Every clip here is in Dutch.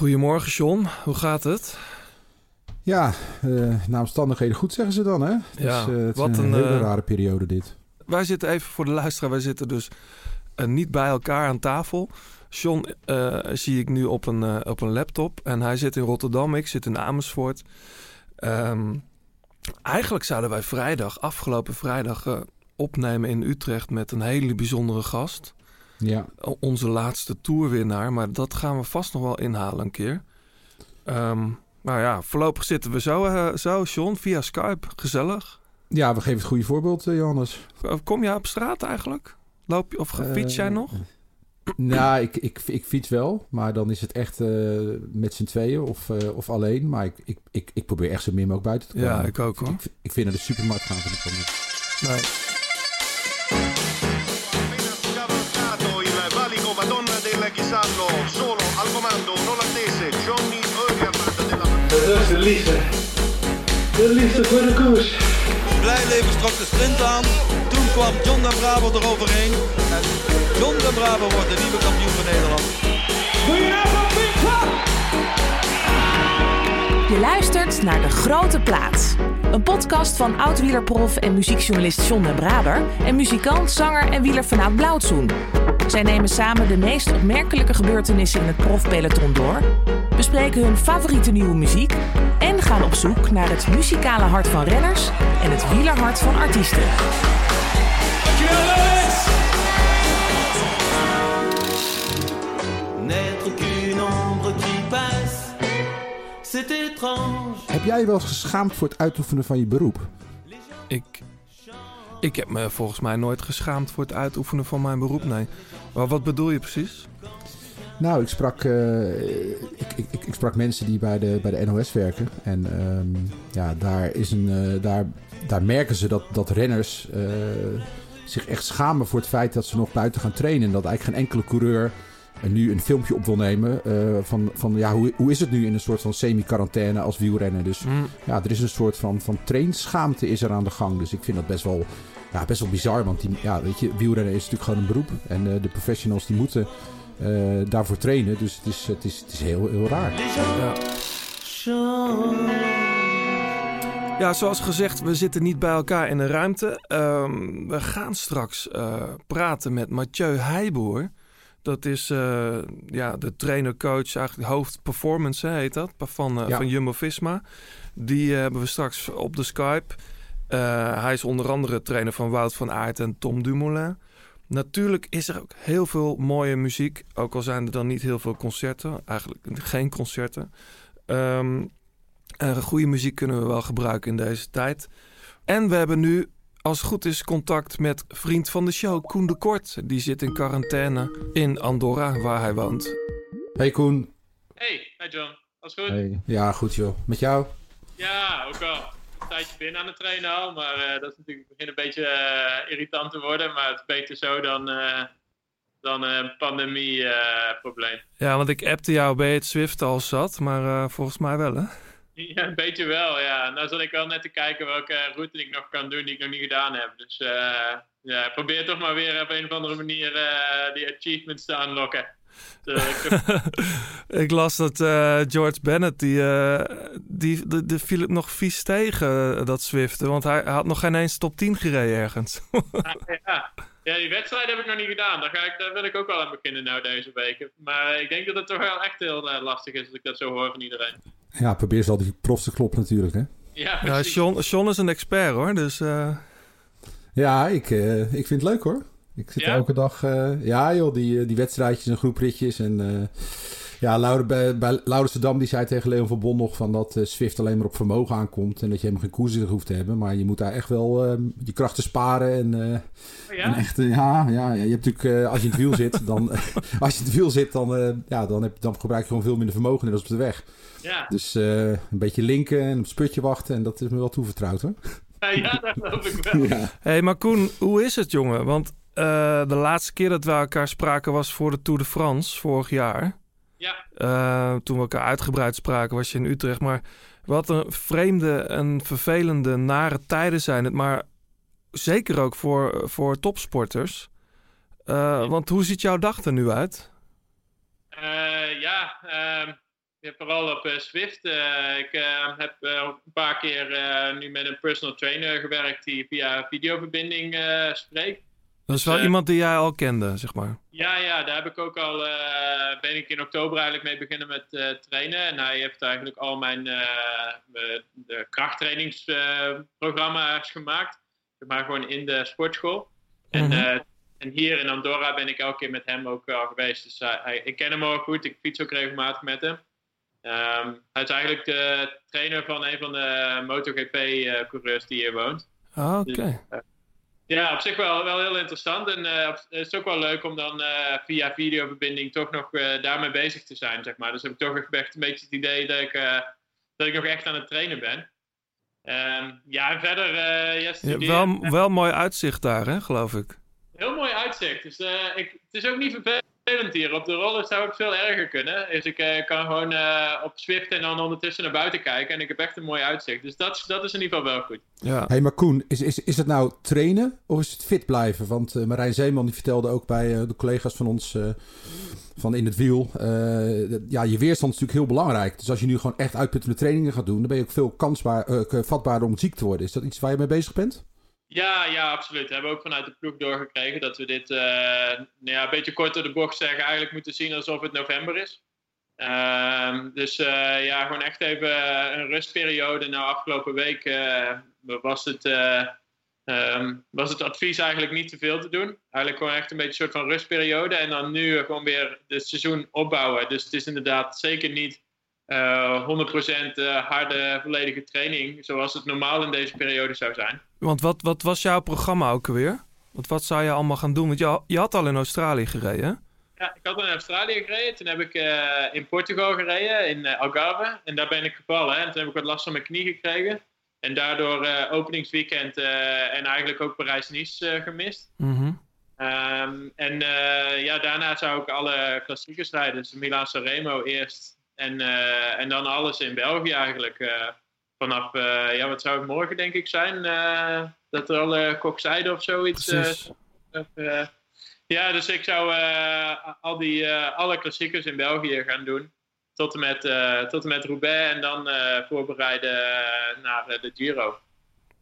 Goedemorgen, John. Hoe gaat het? Ja, uh, naar omstandigheden goed zeggen ze dan, hè? Het ja, is, uh, het wat is een, een, hele uh, rare periode dit. Wij zitten even voor de luisteraar, wij zitten dus niet bij elkaar aan tafel. John zie ik nu op een, op een laptop en hij zit in Rotterdam, ik zit in Amersfoort. Um, eigenlijk zouden wij vrijdag, afgelopen vrijdag, opnemen in Utrecht met een hele bijzondere gast. Ja. Onze laatste tourwinnaar, maar dat gaan we vast nog wel inhalen een keer. Um, nou ja, voorlopig zitten we zo, uh, zo, John, via Skype. Gezellig. Ja, we geven het goede voorbeeld, uh, Johannes. Kom je op straat eigenlijk? Loop je of fiets jij nog? Nou, ik, ik, ik fiets wel, maar dan is het echt uh, met z'n tweeën of, of alleen. Maar ik, ik, ik, ik probeer echt zo min mogelijk buiten te komen. Ja, ik ook hoor. Ik, ik vind naar de supermarkt gaan vind ik wel niet. Nee. De liefde. De liefde voor de koers. Blijleven trok de sprint aan. Toen kwam John de Bravo eroverheen. En John de Bravo wordt de nieuwe kampioen van Nederland. Je luistert naar De Grote Plaats. Een podcast van oud-wielerprof en muziekjournalist John den Braber... en muzikant, zanger en wieler vanuit Blauwtsoen. Zij nemen samen de meest opmerkelijke gebeurtenissen in het profpeloton door... bespreken hun favoriete nieuwe muziek... en gaan op zoek naar het muzikale hart van renners... en het wielerhart van artiesten. Heb jij je wel eens geschaamd voor het uitoefenen van je beroep? Ik, ik heb me volgens mij nooit geschaamd voor het uitoefenen van mijn beroep, nee. Maar wat bedoel je precies? Nou, ik sprak, uh, ik, ik, ik, sprak mensen die bij de, bij de NOS werken. En um, ja, daar, is een, uh, daar, daar merken ze dat, dat renners uh, zich echt schamen voor het feit dat ze nog buiten gaan trainen. En dat eigenlijk geen enkele coureur nu een filmpje op wil nemen van, van ja, hoe, hoe is het nu in een soort van semi-quarantaine als wielrenner. Dus mm. ja, er is een soort van, van trainschaamte is er aan de gang. Dus ik vind dat best wel, ja, best wel bizar. Want die, ja, weet je, wielrennen is natuurlijk gewoon een beroep. En uh, de professionals die moeten daarvoor trainen. Dus het is, het is, het is heel, heel raar. Ja. Ja, zoals gezegd, we zitten niet bij elkaar in een ruimte. Um, we gaan straks praten met Mathieu Heijboer. Dat is uh, ja, de trainer-coach, eigenlijk hoofd performance heet dat, van, uh, ja. van Jumbo-Visma. Die uh, hebben we straks op de Skype. hij is onder andere trainer van Wout van Aert en Tom Dumoulin. Natuurlijk is er ook heel veel mooie muziek, ook al zijn er dan niet heel veel concerten. Eigenlijk geen concerten. Um, goede muziek kunnen we wel gebruiken in deze tijd. En we hebben nu als het goed is contact met vriend van de show, Koen de Kort. Die zit in quarantaine in Andorra, waar hij woont. Hey Koen. Hey, hey John. Alles goed? Hey. Ja, goed joh. Met jou? Ja, ook wel. Een tijdje binnen aan het trainen al, maar uh, dat is natuurlijk begin een beetje uh, irritant te worden. Maar het is beter zo dan, uh, dan een pandemie-probleem. ja, want ik appte jou bij het Swift al zat, maar volgens mij wel hè? Ja, een beetje wel, ja. Nou zat ik wel net te kijken welke route ik nog kan doen die ik nog niet gedaan heb. Dus ja, probeer toch maar weer op een of andere manier die achievements te unlocken. Dus, ik... ik... las dat uh, George Bennett, die, die, die, die viel het nog vies tegen, dat Zwift. Want hij, hij had nog geen eens top 10 gereden ergens. ja, ja. ja, die wedstrijd heb ik nog niet gedaan. Daar, ga ik, daar wil ik ook wel aan beginnen nou deze week. Maar ik denk dat het toch wel echt heel lastig is als ik dat zo hoor van iedereen. Ja, probeer ze al die profs te kloppen natuurlijk, hè? Ja, ja Sean, Sean is een expert, hoor. Dus, uh... Ja, ik, uh, ik vind het leuk, hoor. Ik zit ja? elke dag... Uh, ja, joh, die, die wedstrijdjes en groepritjes. En ja, Laure, bij, bij Laurensdam die zei tegen Leon van Bon nog... Van dat Swift alleen maar op vermogen aankomt. En dat je helemaal geen koers hoeft te hebben. Maar je moet daar echt wel je krachten sparen. En, oh, ja? en echt, ja, ja, ja, je hebt natuurlijk... als je in het wiel zit, dan... als je in het wiel zit, dan, ja, dan, heb, dan gebruik je gewoon veel minder vermogen dan op de weg. Ja. Dus uh, een beetje linken en op het sputje wachten. En dat is me wel toevertrouwd hoor. Ja, dat geloof ik wel. ja. hey, maar Koen, hoe is het jongen? Want uh, de laatste keer dat we elkaar spraken was voor de Tour de France vorig jaar. Ja. Uh, toen we elkaar uitgebreid spraken was je in Utrecht. Maar wat een vreemde en vervelende, nare tijden zijn het. Maar zeker ook voor, voor topsporters. want hoe ziet jouw dag er nu uit? ja, um ja, vooral op Swift. ik heb een paar keer nu met een personal trainer gewerkt die via videoverbinding spreekt. Dat is wel Dus, iemand die jij al kende, zeg maar. Ja, ja, daar heb ik ook al, eh, ben ik in oktober eigenlijk mee beginnen met eh, trainen. En hij heeft eigenlijk al mijn de krachttrainingsprogramma's gemaakt. Maar gewoon in de sportschool. En, Mhm. en hier in Andorra ben ik elke keer met hem ook al geweest. Dus hij, ik ken hem ook goed. Ik fiets ook regelmatig met hem. Ehm, hij is eigenlijk de trainer van een van de MotoGP-coureurs die hier woont. Ah, oké. Dus, eh, ja, op zich wel, wel heel interessant. En eh, het is ook wel leuk om dan eh, via videoverbinding toch nog eh, daarmee bezig te zijn, zeg maar. Dus heb ik toch echt een beetje het idee dat ik, dat ik nog echt aan het trainen ben. Ehm, ja, en verder, ja, wel, wel mooi uitzicht daar, hè, geloof ik. Heel mooi uitzicht. Dus, ik, het is ook niet vervelend hier. Op de roller zou het veel erger kunnen. Dus ik eh, kan gewoon eh, op Swift en dan ondertussen naar buiten kijken. En ik heb echt een mooi uitzicht. Dus dat, is- dat is in ieder geval wel goed. Ja. hey, maar Koen, is, is, is het nou trainen of is het fit blijven? Want eh, Marijn Zeeman die vertelde ook bij eh, de collega's van ons eh, van in het wiel. eh, dat- ja, je weerstand is natuurlijk heel belangrijk. Dus als je nu gewoon echt uitputtende trainingen gaat doen, dan ben je ook veel kansbaar, eh, vatbaarder om ziek te worden. Is dat iets waar je mee bezig bent? Ja, ja, absoluut. We hebben ook vanuit de ploeg doorgekregen dat we dit eh, nou ja, een beetje kort door de bocht zeggen, eigenlijk moeten zien alsof het november is. Ehm, dus eh, ja, gewoon echt even een rustperiode. Nou, afgelopen week eh, was, het, eh, ehm, was het advies eigenlijk niet te veel te doen. Eigenlijk gewoon echt een beetje een soort van rustperiode. En dan nu gewoon weer het seizoen opbouwen. Dus het is inderdaad zeker niet eh 100% eh, harde, volledige training zoals het normaal in deze periode zou zijn. Want wat, wat was jouw programma ook alweer? Want wat zou je allemaal gaan doen? Want je, had- je had al in Australië gereden? Ja, ik had in Australië gereden. Toen heb ik eh, in Portugal gereden, in eh, Algarve. En daar ben ik gevallen. Hè. En toen heb ik wat last van mijn knie gekregen. En daardoor eh, openingsweekend eh, en eigenlijk ook Parijs-Nice eh, gemist. Mhm. Ehm, en eh, ja, daarna zou ik alle klassiekers rijden. Dus Milan Sanremo eerst. En, eh, en dan alles in België eigenlijk. eh, vanaf, eh, ja, wat zou het morgen denk ik zijn? dat er alle kokzijde of zoiets... ja, dus ik zou al die, alle klassiekers in België gaan doen. Tot en met, eh, tot en met Roubaix en dan voorbereiden naar de Giro.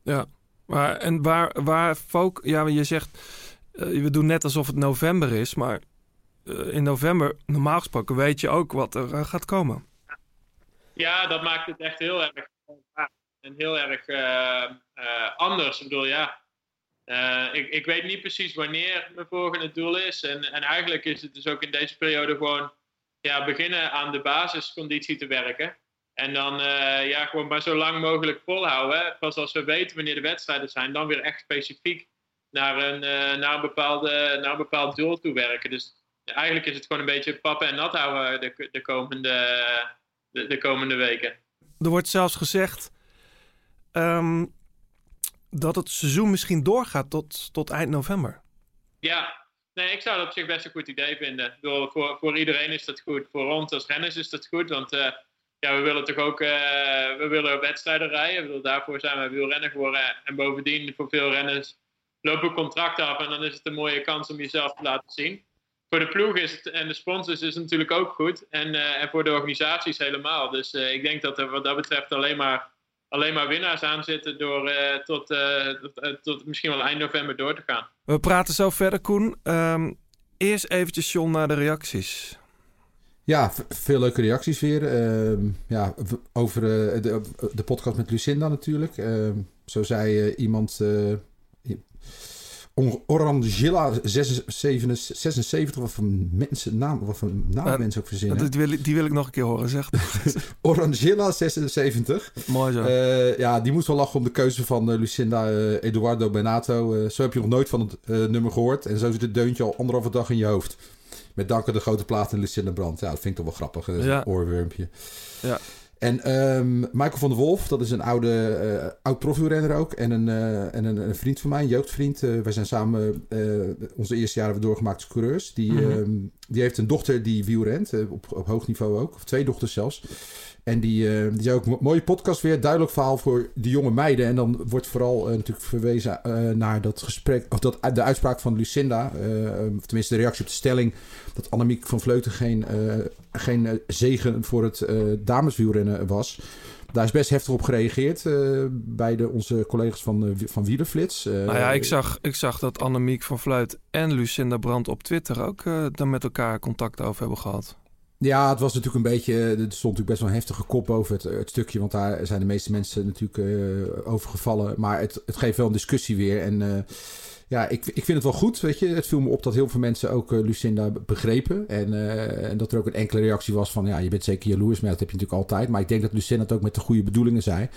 Ja. Maar, en waar, waar folk... Ja, je zegt... we doen net alsof het november is, maar... eh, in november, normaal gesproken, weet je ook wat er eh, gaat komen. Ja, dat maakt het echt heel erg ja, en heel erg eh, eh, anders. Ik bedoel, ja. eh, ik, ik weet niet precies wanneer mijn volgende doel is. En, en eigenlijk is het dus ook in deze periode gewoon ja, beginnen aan de basisconditie te werken. En dan eh, ja, gewoon maar zo lang mogelijk volhouden. Pas als we weten wanneer de wedstrijden zijn, dan weer echt specifiek naar een, eh, naar bepaalde, naar een bepaald doel toe werken. Dus eigenlijk is het gewoon een beetje pappen en nat houden de, de, komende, de, de komende weken. Er wordt zelfs gezegd ehm, dat het seizoen misschien doorgaat tot, tot eind november. Ja, nee, ik zou dat op zich best een goed idee vinden. Ik bedoel, voor, voor iedereen is dat goed. Voor ons als renners is dat goed. Want eh, ja, we willen toch ook eh, we willen wedstrijden rijden. Ik bedoel, daarvoor zijn we wielrenner geworden. En bovendien, voor veel renners lopen contracten af. En dan is het een mooie kans om jezelf te laten zien. Voor de ploeg is het, en de sponsors is het natuurlijk ook goed. En, eh, en voor de organisaties helemaal. Dus eh, ik denk dat er wat dat betreft alleen maar, alleen maar winnaars aan zitten door eh, tot, eh, tot, tot misschien wel eind november door te gaan. We praten zo verder, Koen. Ehm, eerst eventjes, John, naar de reacties. Ja, veel leuke reacties weer. Ehm, ja, over eh, de, de podcast met Lucinda natuurlijk. Ehm, zo zei eh, iemand... Or- Orangilla 76, 76, wat voor mensen naam, wat voor naam mensen ook verzinnen. Die wil, ik- die wil ik nog een keer horen, zeg. Orangilla 76. Mooi zo. Eh, ja, die moest wel lachen om de keuze van eh, Lucinda eh, Eduardo Benato. Zo heb je nog nooit van het nummer gehoord. En zo zit het deuntje al anderhalve dag in je hoofd. Met dank aan de grote plaat en Lucinda Brand. Ja, dat vind ik toch wel grappig. Ja. een oorwormpje. Ja. En ehm, Michael van der Wolf, dat is een oude, eh, oud profielrenner ook. En, een, eh, en een, een vriend van mij, een jeugdvriend. Uh, wij zijn samen onze eerste jaren doorgemaakt als coureurs. Die, Mhm. ehm, die heeft een dochter die wielrent, op, op hoog niveau ook. Of twee dochters zelfs. En die, eh, die zei ook, mo- mooie podcast weer, duidelijk verhaal voor de jonge meiden. En dan wordt vooral eh, natuurlijk verwezen eh, naar dat gesprek, of dat, de uitspraak van Lucinda. of tenminste de reactie op de stelling dat Annemiek van Vleuten geen, geen zegen voor het dameswielrennen was. Daar is best heftig op gereageerd bij de, onze collega's van, van Wielerflits. Nou ja, ik zag, ik zag dat Annemiek van Vluit en Lucinda Brandt op Twitter ook daar met elkaar contact over hebben gehad. Ja, het was natuurlijk een beetje. Er stond natuurlijk best wel een heftige kop over het, het stukje. Want daar zijn de meeste mensen natuurlijk eh, over gevallen. Maar het, het geeft wel een discussie weer. En eh, ja, ik, ik vind het wel goed. Weet je, het viel me op dat heel veel mensen ook eh, Lucinda begrepen. En, eh, en dat er ook een enkele reactie was van. Ja, je bent zeker jaloers. Maar dat heb je natuurlijk altijd. Maar ik denk dat Lucinda het ook met de goede bedoelingen zei.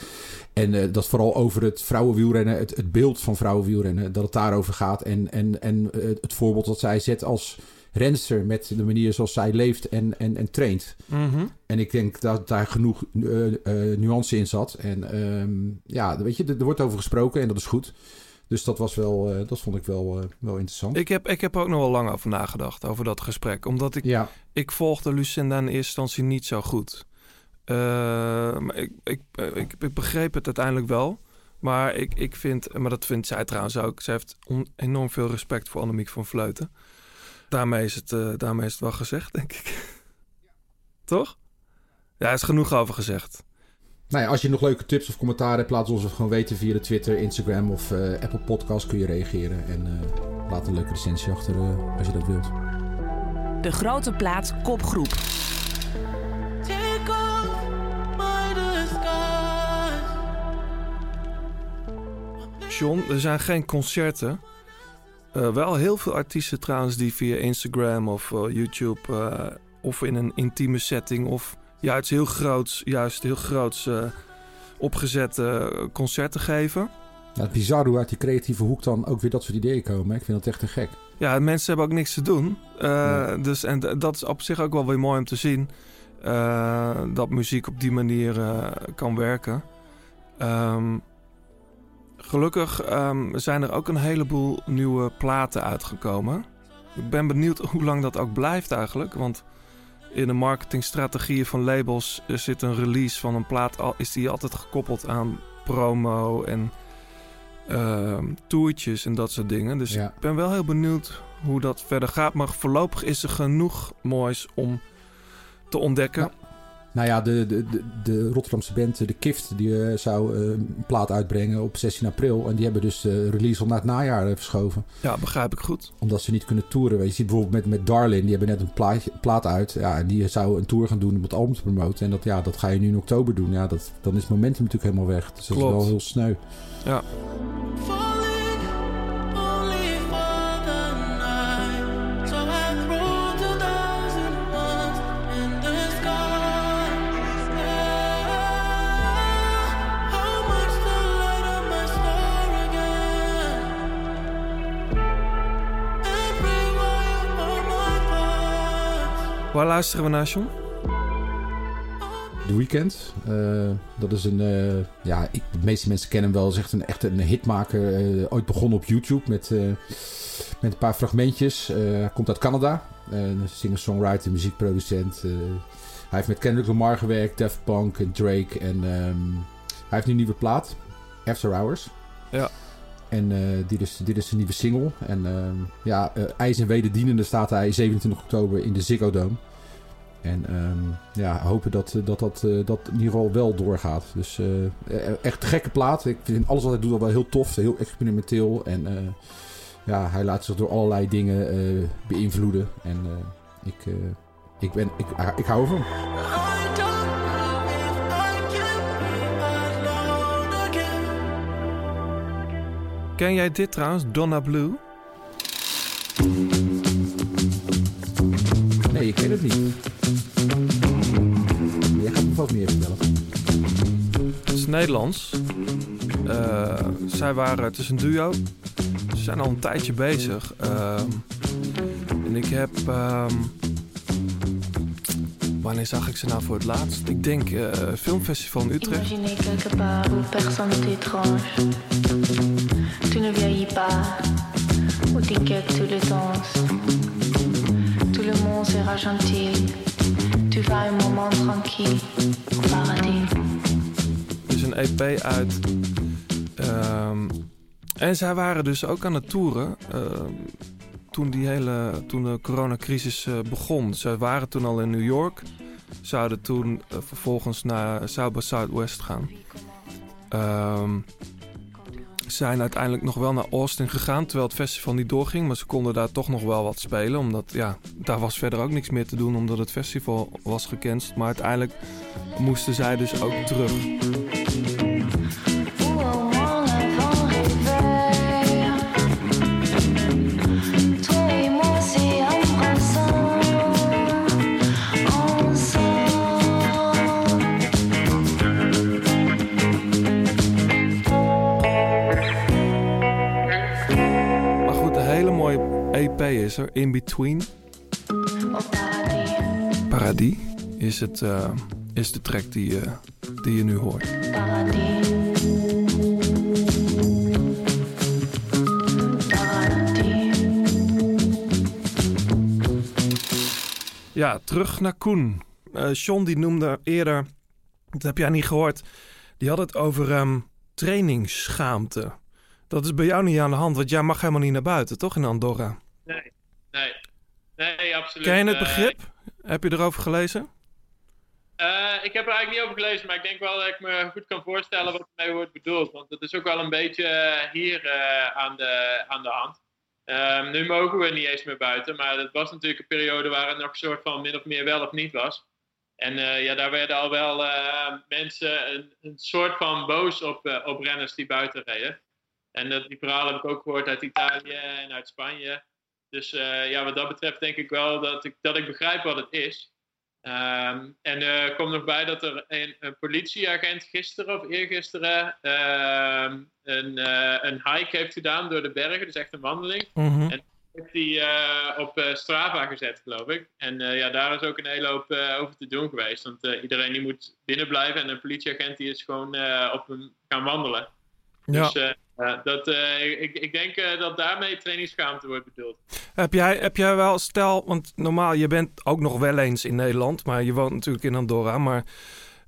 En eh, dat vooral over het vrouwenwielrennen, het, het beeld van vrouwenwielrennen, dat het daarover gaat. En, en, en eh, het voorbeeld dat zij zet als renster met de manier zoals zij leeft en, en, en traint. Mhm. En ik denk dat daar genoeg eh, nuance in zat. En ehm, ja, weet je, er, er wordt over gesproken en dat is goed. Dus dat was wel, eh, dat vond ik wel, wel interessant. Ik heb, ik heb ook nog wel lang over nagedacht, over dat gesprek. Omdat ik, ja, ik volgde Lucinda in eerste instantie niet zo goed. Maar ik, ik, ik, ik begreep het uiteindelijk wel. Maar ik, ik vind, maar dat vindt zij trouwens ook. Zij heeft on- enorm veel respect voor Annemiek van Vleuten. Daarmee is het, eh, daarmee is het wel gezegd, denk ik. Toch? Ja, er is genoeg over gezegd. nou ja, als je nog leuke tips of commentaar hebt, laat ons het gewoon weten via de Twitter, Instagram of eh, Apple Podcast kun je reageren. En eh, laat een leuke recensie achter als je dat wilt. De grote plaat kopgroep. John, er zijn geen concerten. Eh, wel heel veel artiesten trouwens die via Instagram of eh, YouTube eh, of in een intieme setting of juist heel groots, juist heel groots opgezette concerten geven. Nou, het bizar hoe uit die creatieve hoek dan ook weer dat soort ideeën komen. Ik vind dat echt te gek. Ja, mensen hebben ook niks te doen. Nee. dus, en dat is op zich ook wel weer mooi om te zien. dat muziek op die manier kan werken. Ehm, gelukkig ehm, zijn er ook een heleboel nieuwe platen uitgekomen. Ik ben benieuwd hoe lang dat ook blijft eigenlijk. Want in de marketingstrategieën van labels zit een release van een plaat... al- is die altijd gekoppeld aan promo en ehm toertjes en dat soort dingen. Dus Ja. ik ben wel heel benieuwd hoe dat verder gaat. Maar voorlopig is er genoeg moois om te ontdekken. Ja. Nou ja, de, de, de, de Rotterdamse band, de Kift, die eh, zou eh, een plaat uitbrengen op 16 april. En die hebben dus de release al naar het najaar eh, verschoven. Ja, begrijp ik goed. Omdat ze niet kunnen toeren. Weet Je Je ziet bijvoorbeeld met, met Darlin, die hebben net een plaatje, plaat uit. Ja, en die zou een tour gaan doen om het album te promoten. En dat, ja, dat ga je nu in oktober doen. Ja, dat, dan is het momentum natuurlijk helemaal weg. Dus dat Klopt. is wel heel sneu. Ja. Waar luisteren we naar, John? The Weeknd. eh, dat is een... eh, ja, ik, de meeste mensen kennen hem wel. is echt een, echt een hitmaker. eh, ooit begonnen op YouTube met, met een paar fragmentjes. Hij komt uit Canada. Een singer-songwriter, muziekproducent. hij heeft met Kendrick Lamar gewerkt, Daft Punk en Drake. En ehm, hij heeft nu een nieuwe plaat. After Hours. Ja. En dit, is, dit is een nieuwe single. En ehm, ja, ijs en wederdienende staat hij 27 oktober in de Ziggo Dome. En ehm, ja, hopen dat dat, dat, eh, dat in ieder geval wel doorgaat. Dus eh, eh, echt gekke plaat. Ik vind alles wat hij doet wel heel tof. Heel experimenteel. En eh, ja, hij laat zich door allerlei dingen eh, beïnvloeden. En eh, ik, eh, ik, ben, ik, ah, ik hou ervan. Ken jij dit trouwens? Donna Blue? Nee, ik ken het niet. Jij gaat me vast meer vertellen. Het is Nederlands. Eh, zij waren, het is een duo. Ze zijn al een tijdje bezig. Ehm, en ik heb. ehm, wanneer zag ik ze nou voor het laatst? Ik denk uh, Filmfestival in Utrecht. Imaginez quelque part où personne n'est étrange. Tu ne vieillis pas, où t'inquiètes tout le temps. Le monde sera gentil. Tu vas un moment tranquille paradis. Is een EP uit. Um, en zij waren dus ook aan het toeren. Um, toen, die hele, toen de coronacrisis uh, begon. Ze waren toen al in New York. Zouden toen uh, vervolgens naar South by Southwest gaan. Um, zijn uiteindelijk nog wel naar Austin gegaan, terwijl het festival niet doorging. Maar ze konden daar toch nog wel wat spelen, omdat ja, daar was verder ook niks meer te doen, omdat het festival was gecanceld. Maar uiteindelijk moesten zij dus ook terug. Is er, In Between. Paradis is, het, uh, is de track die, uh, die je nu hoort. Ja, terug naar Koen. Uh, John die noemde eerder, dat heb jij niet gehoord, die had het over um, trainingsschaamte. Dat is bij jou niet aan de hand, want jij mag helemaal niet naar buiten, toch in Andorra? Nee, nee. Nee, absoluut. Ken je het begrip? heb je erover gelezen? Uh, ik heb er eigenlijk niet over gelezen, maar ik denk wel dat ik me goed kan voorstellen wat ermee wordt bedoeld. Want dat is ook wel een beetje hier uh, aan, de, aan de hand. Um, nu mogen we niet eens meer buiten, maar het was natuurlijk een periode waar het nog een soort van min of meer wel of niet was. En uh, ja, daar werden al wel mensen een, een, soort van boos op, op renners die buiten reden. En dat, die verhalen heb ik ook gehoord uit Italië en uit Spanje. Dus uh, ja, wat dat betreft denk ik wel dat ik, dat ik begrijp wat het is. Um, en er uh, komt nog bij dat er een, een politieagent gisteren of eergisteren uh, een, uh, een hike heeft gedaan door de bergen. Dus echt een wandeling. Mm -hmm. En heeft hij op Strava gezet, geloof ik. En ja, daar is ook een hele hoop over te doen geweest. Want iedereen die moet binnen blijven en een politieagent die is gewoon op hem gaan wandelen. Ja. Dus uh, dat, uh, ik, ik denk uh, dat daarmee trainingsschaamte wordt bedoeld. Heb jij, heb jij wel, stel, want normaal, je bent ook nog wel eens in Nederland, maar je woont natuurlijk in Andorra. Maar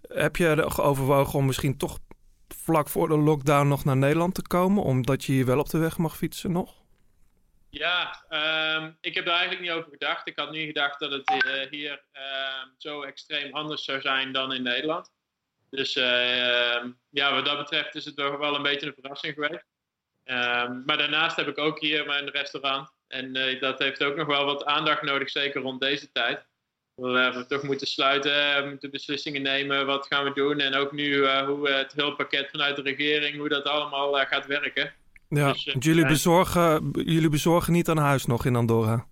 heb je overwogen om misschien toch vlak voor de lockdown nog naar Nederland te komen, omdat je hier wel op de weg mag fietsen nog? Ja, um, ik heb daar eigenlijk niet over gedacht. Ik had niet gedacht dat het hier ehm, zo extreem anders zou zijn dan in Nederland. Dus uh, ja, wat dat betreft is het toch wel een beetje een verrassing geweest. Uh, maar daarnaast heb ik ook hier mijn restaurant. En uh, dat heeft ook nog wel wat aandacht nodig, zeker rond deze tijd. We hebben toch moeten sluiten, moeten beslissingen nemen, wat gaan we doen. En ook nu hoe het hulppakket vanuit de regering, hoe dat allemaal gaat werken. Ja, dus, jullie, bezorgen, jullie bezorgen niet aan huis nog in Andorra?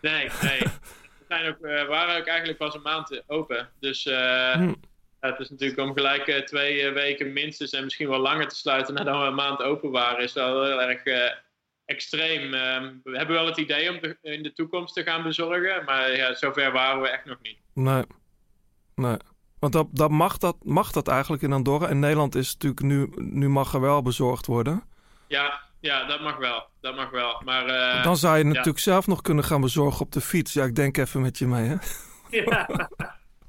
Nee, nee. we zijn ook, waren ook eigenlijk pas een maand open. Dus... Hm. Ja, het is natuurlijk om gelijk uh, twee uh, weken minstens en misschien wel langer te sluiten nadat we een maand open waren, is wel heel erg uh, extreem. Um, we hebben wel het idee om in de toekomst te gaan bezorgen, maar ja, zover waren we echt nog niet. Nee, nee. Want dat, dat mag, dat, mag dat eigenlijk in Andorra? In Nederland is natuurlijk nu, nu mag er wel bezorgd worden. Ja, ja, dat mag wel. Dat mag wel. Maar, Dan zou je natuurlijk zelf nog kunnen gaan bezorgen op de fiets. Ja, ik denk even met je mee, hè? Ja,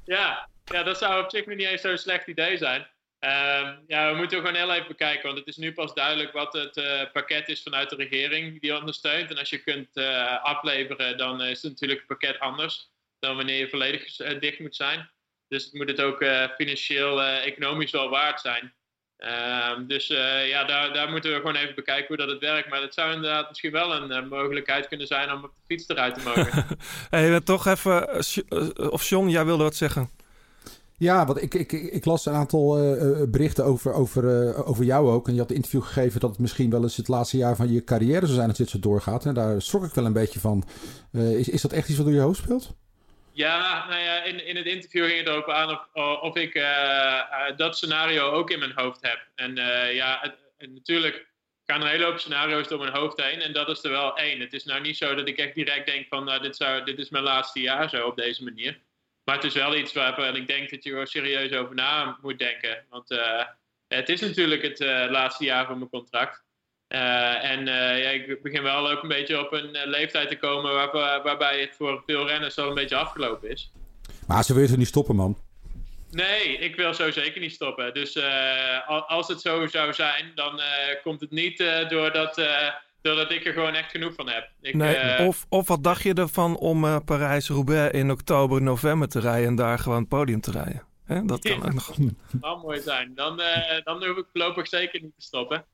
ja. Ja, dat zou op zich niet eens zo'n slecht idee zijn. Uh, ja, we moeten gewoon heel even bekijken, want het is nu pas duidelijk wat het uh, pakket is vanuit de regering die ondersteunt. En als je kunt uh, afleveren, dan is het natuurlijk een pakket anders dan wanneer je volledig uh, dicht moet zijn. Dus het moet het ook financieel, economisch wel waard zijn. Ehm, dus ja, daar, daar moeten we gewoon even bekijken hoe dat het werkt. Maar dat zou inderdaad misschien wel een mogelijkheid kunnen zijn om op de fiets eruit te mogen. hey, toch even, of John, jij wilde wat zeggen? Ja, want ik, ik, ik las een aantal uh, berichten over, over, uh, over jou ook. En je had een interview gegeven dat het misschien wel eens het laatste jaar van je carrière zou zijn als dit zo doorgaat. En daar schrok ik wel een beetje van. Is, is dat echt iets wat door je hoofd speelt? Ja, nou ja, in, in het interview ging het erop aan of, of ik dat scenario ook in mijn hoofd heb. En ja, het, natuurlijk gaan er een hele hoop scenario's door mijn hoofd heen. En dat is er wel één. Het is nou niet zo dat ik echt direct denk van, nou, dit, zou, dit is mijn laatste jaar zo op deze manier. Maar het is wel iets waar ik denk dat je er serieus over na moet denken. Want het is natuurlijk het laatste jaar van mijn contract. en ja, ik begin wel ook een beetje op een leeftijd te komen waar, waarbij het voor veel renners al een beetje afgelopen is. Maar ze willen niet stoppen, man. Nee, ik wil zo zeker niet stoppen. Dus als het zo zou zijn, dan komt het niet doordat, doordat ik er gewoon echt genoeg van heb. Ik, nee, of, of wat dacht je ervan om Parijs-Roubaix in oktober, november te rijden en daar gewoon het podium te rijden? Hè? Dat kan ook nog. Dat mooi zijn. Dan, dan hoef ik voorlopig zeker niet te stoppen.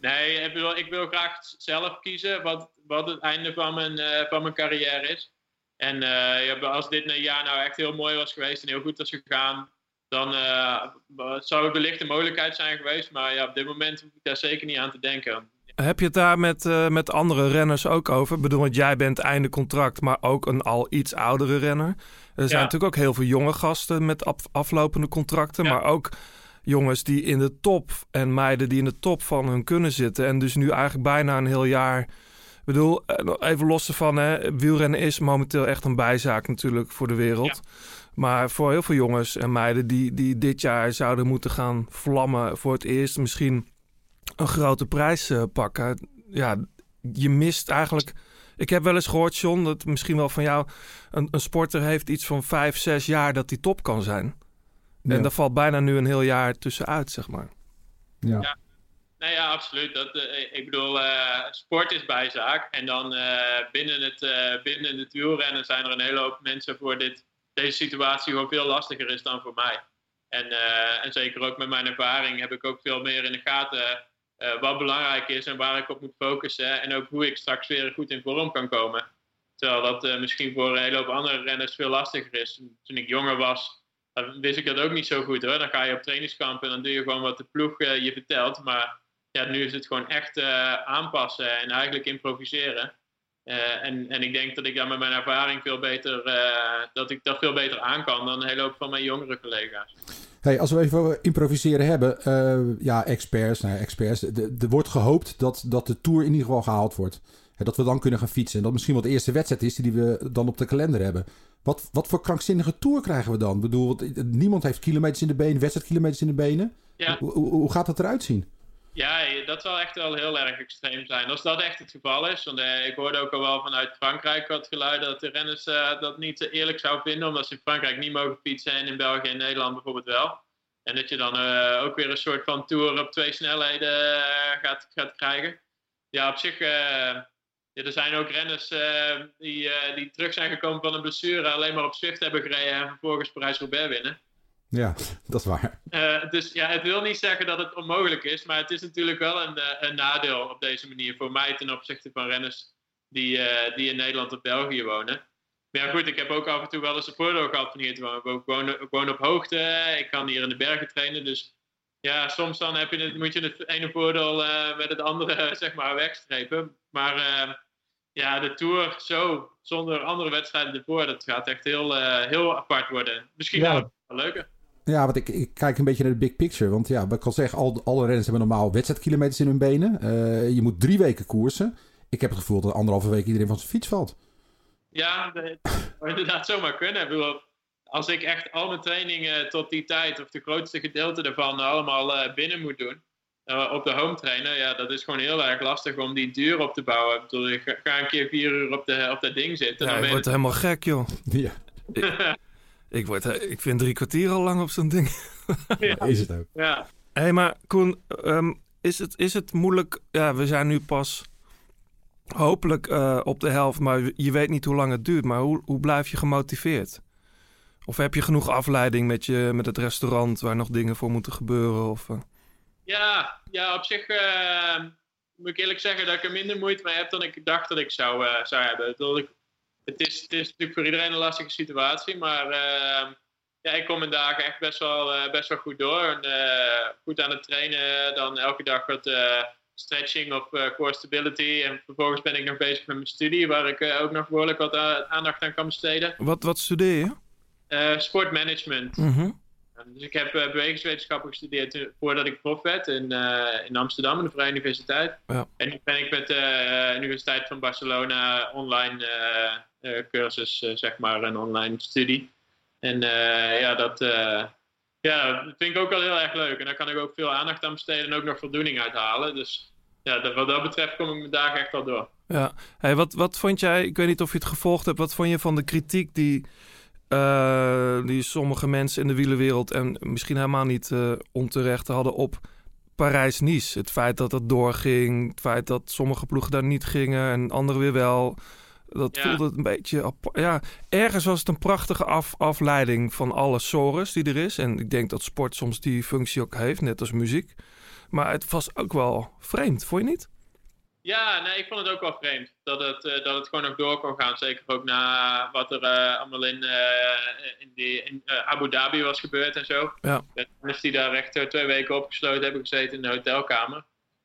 Nee, ik wil, ik wil graag zelf kiezen wat, wat het einde van mijn, van mijn carrière is. En ja, als dit een jaar nou echt heel mooi was geweest en heel goed was gegaan, dan uh, zou het wellicht een mogelijkheid zijn geweest. Maar ja, op dit moment hoef ik daar zeker niet aan te denken. Heb je het daar met, uh, met andere renners ook over? Ik bedoel, want jij bent einde contract, maar ook een al iets oudere renner. Er zijn ja. natuurlijk ook heel veel jonge gasten met af, aflopende contracten, ja. maar ook jongens die in de top en meiden die in de top van hun kunnen zitten. En dus nu eigenlijk bijna een heel jaar. Ik bedoel, eh, even los ervan, hè, wielrennen is momenteel echt een bijzaak natuurlijk voor de wereld. Ja. Maar voor heel veel jongens en meiden die, die dit jaar zouden moeten gaan vlammen voor het eerst misschien een grote prijs uh, pakken. Ja, je mist eigenlijk. Ik heb wel eens gehoord, John, dat misschien wel van jou. Een, een sporter heeft iets van vijf, zes jaar dat hij top kan zijn. Ja. En daar valt bijna nu een heel jaar tussenuit, zeg maar. Ja. ja. Nou ja, absoluut. Dat, uh, ik bedoel, uh, sport is bijzaak. En dan uh, binnen, het, binnen het wielrennen zijn er een hele hoop mensen voor dit deze situatie gewoon veel lastiger is dan voor mij. En, uh, en zeker ook met mijn ervaring heb ik ook veel meer in de gaten uh, wat belangrijk is en waar ik op moet focussen. En ook hoe ik straks weer goed in vorm kan komen. Terwijl dat uh, misschien voor een hele hoop andere renners veel lastiger is. Toen ik jonger was, wist ik dat ook niet zo goed hoor. Dan ga je op trainingskamp en dan doe je gewoon wat de ploeg je vertelt. Maar ja, nu is het gewoon echt aanpassen en eigenlijk improviseren. En, en ik denk dat ik daar met mijn ervaring veel beter, dat ik dat veel beter aan kan dan een hele hoop van mijn jongere collega's. Hey, als we even improviseren hebben, uh, ja, experts, nou, experts. Er wordt gehoopt dat, dat de Tour in ieder geval gehaald wordt. Hè, dat we dan kunnen gaan fietsen. En dat misschien wel de eerste wedstrijd is die we dan op de kalender hebben. Wat, wat voor krankzinnige Tour krijgen we dan? Ik bedoel, niemand heeft kilometers in de benen, wedstrijdkilometers in de benen. Ja. Hoe, hoe, hoe gaat dat eruit zien? Ja, dat zal echt wel heel erg extreem zijn. Als dat echt het geval is. Want eh, ik hoorde ook al wel vanuit Frankrijk wat geluiden dat de renners uh, dat niet eerlijk zou vinden. Omdat ze in Frankrijk niet mogen fietsen en in België en Nederland bijvoorbeeld wel. En dat je dan uh, ook weer een soort van tour op twee snelheden gaat, gaat krijgen. Ja, op zich. Er zijn ook renners die, die terug zijn gekomen van een blessure. Alleen maar op Swift hebben gereden en vervolgens Parijs-Roubaix winnen. Ja, dat is waar. Uh, dus ja, het wil niet zeggen dat het onmogelijk is, maar het is natuurlijk wel een, een nadeel op deze manier voor mij ten opzichte van renners die, uh, die in Nederland of België wonen. Maar ja, goed, ik heb ook af en toe wel eens een voordeel gehad van hier te wonen. Ik woon, ik woon op hoogte, ik kan hier in de bergen trainen, dus ja, soms dan heb je het, moet je het ene voordeel uh, met het andere zeg maar wegstrepen. Maar ja, de Tour zo, zonder andere wedstrijden ervoor, dat gaat echt heel, heel apart worden. Misschien ja. wel leuker. Ja, want ik, ik, kijk een beetje naar de big picture. Want ja, wat ik al zeg, al, alle renners hebben normaal wedstrijdkilometers in hun benen. Uh, je moet drie weken koersen. Ik heb het gevoel dat anderhalve week iedereen van zijn fiets valt. Ja, dat zou inderdaad zomaar kunnen. Als ik echt al mijn trainingen tot die tijd, of de grootste gedeelte daarvan, allemaal uh, binnen moet doen. Uh, op de home trainer, ja, dat is gewoon heel erg lastig om die duur op te bouwen. Ik, bedoel, ik ga een keer vier uur op, de, op dat ding zitten. Ja, je wordt helemaal gek, joh. Ja. Ik, word, ik vind drie kwartier al lang op zo'n ding. Ja. Is het ook. Ja. Hé, hey, maar Koen, um, is, het, is het moeilijk... Ja, we zijn nu pas hopelijk uh, op de helft, maar je weet niet hoe lang het duurt. Maar hoe, hoe blijf je gemotiveerd? Of heb je genoeg afleiding met, je, met het restaurant waar nog dingen voor moeten gebeuren? Of, uh... ja, ja, op zich uh, moet ik eerlijk zeggen dat ik er minder moeite mee heb dan ik dacht dat ik zou, zou hebben. Dat ik het is, het is natuurlijk voor iedereen een lastige situatie, maar uh, ja, ik kom mijn dagen echt best wel, uh, best wel goed door. En, uh, goed aan het trainen, dan elke dag wat eh, stretching of core stability. En vervolgens ben ik nog bezig met mijn studie, waar ik ook nog behoorlijk wat aandacht aan kan besteden. Wat, wat studeer je? sportmanagement. Mm -hmm. Dus ik heb bewegingswetenschappen gestudeerd voordat ik prof werd in, in Amsterdam, in de Vrije Universiteit. Ja. En nu ben ik met de Universiteit van Barcelona online cursus, zeg maar, een online studie. En eh, ja, dat, eh, ja, dat vind ik ook wel heel erg leuk. En daar kan ik ook veel aandacht aan besteden en ook nog voldoening uithalen. Dus ja, dat, wat dat betreft kom ik mijn dagen echt wel door. Ja. Hey, wat, wat vond jij, ik weet niet of je het gevolgd hebt, wat vond je van de kritiek die, eh, die sommige mensen in de wielerwereld en misschien helemaal niet eh, onterecht hadden op Parijs-Nice? Het feit dat het doorging, het feit dat sommige ploegen daar niet gingen en andere weer wel. Dat Ja. voelde een beetje... Ja, ergens was het een prachtige af, afleiding van alle sores die er is. En ik denk dat sport soms die functie ook heeft, net als muziek. Maar het was ook wel vreemd, vond je niet? Ja, nee, ik vond het ook wel vreemd dat het, eh, dat het gewoon nog door kon gaan. Zeker ook na wat er eh, allemaal in, eh, in, die, in Abu Dhabi was gebeurd en zo. Ja. De is die daar echt twee weken opgesloten hebben gezeten in de hotelkamer.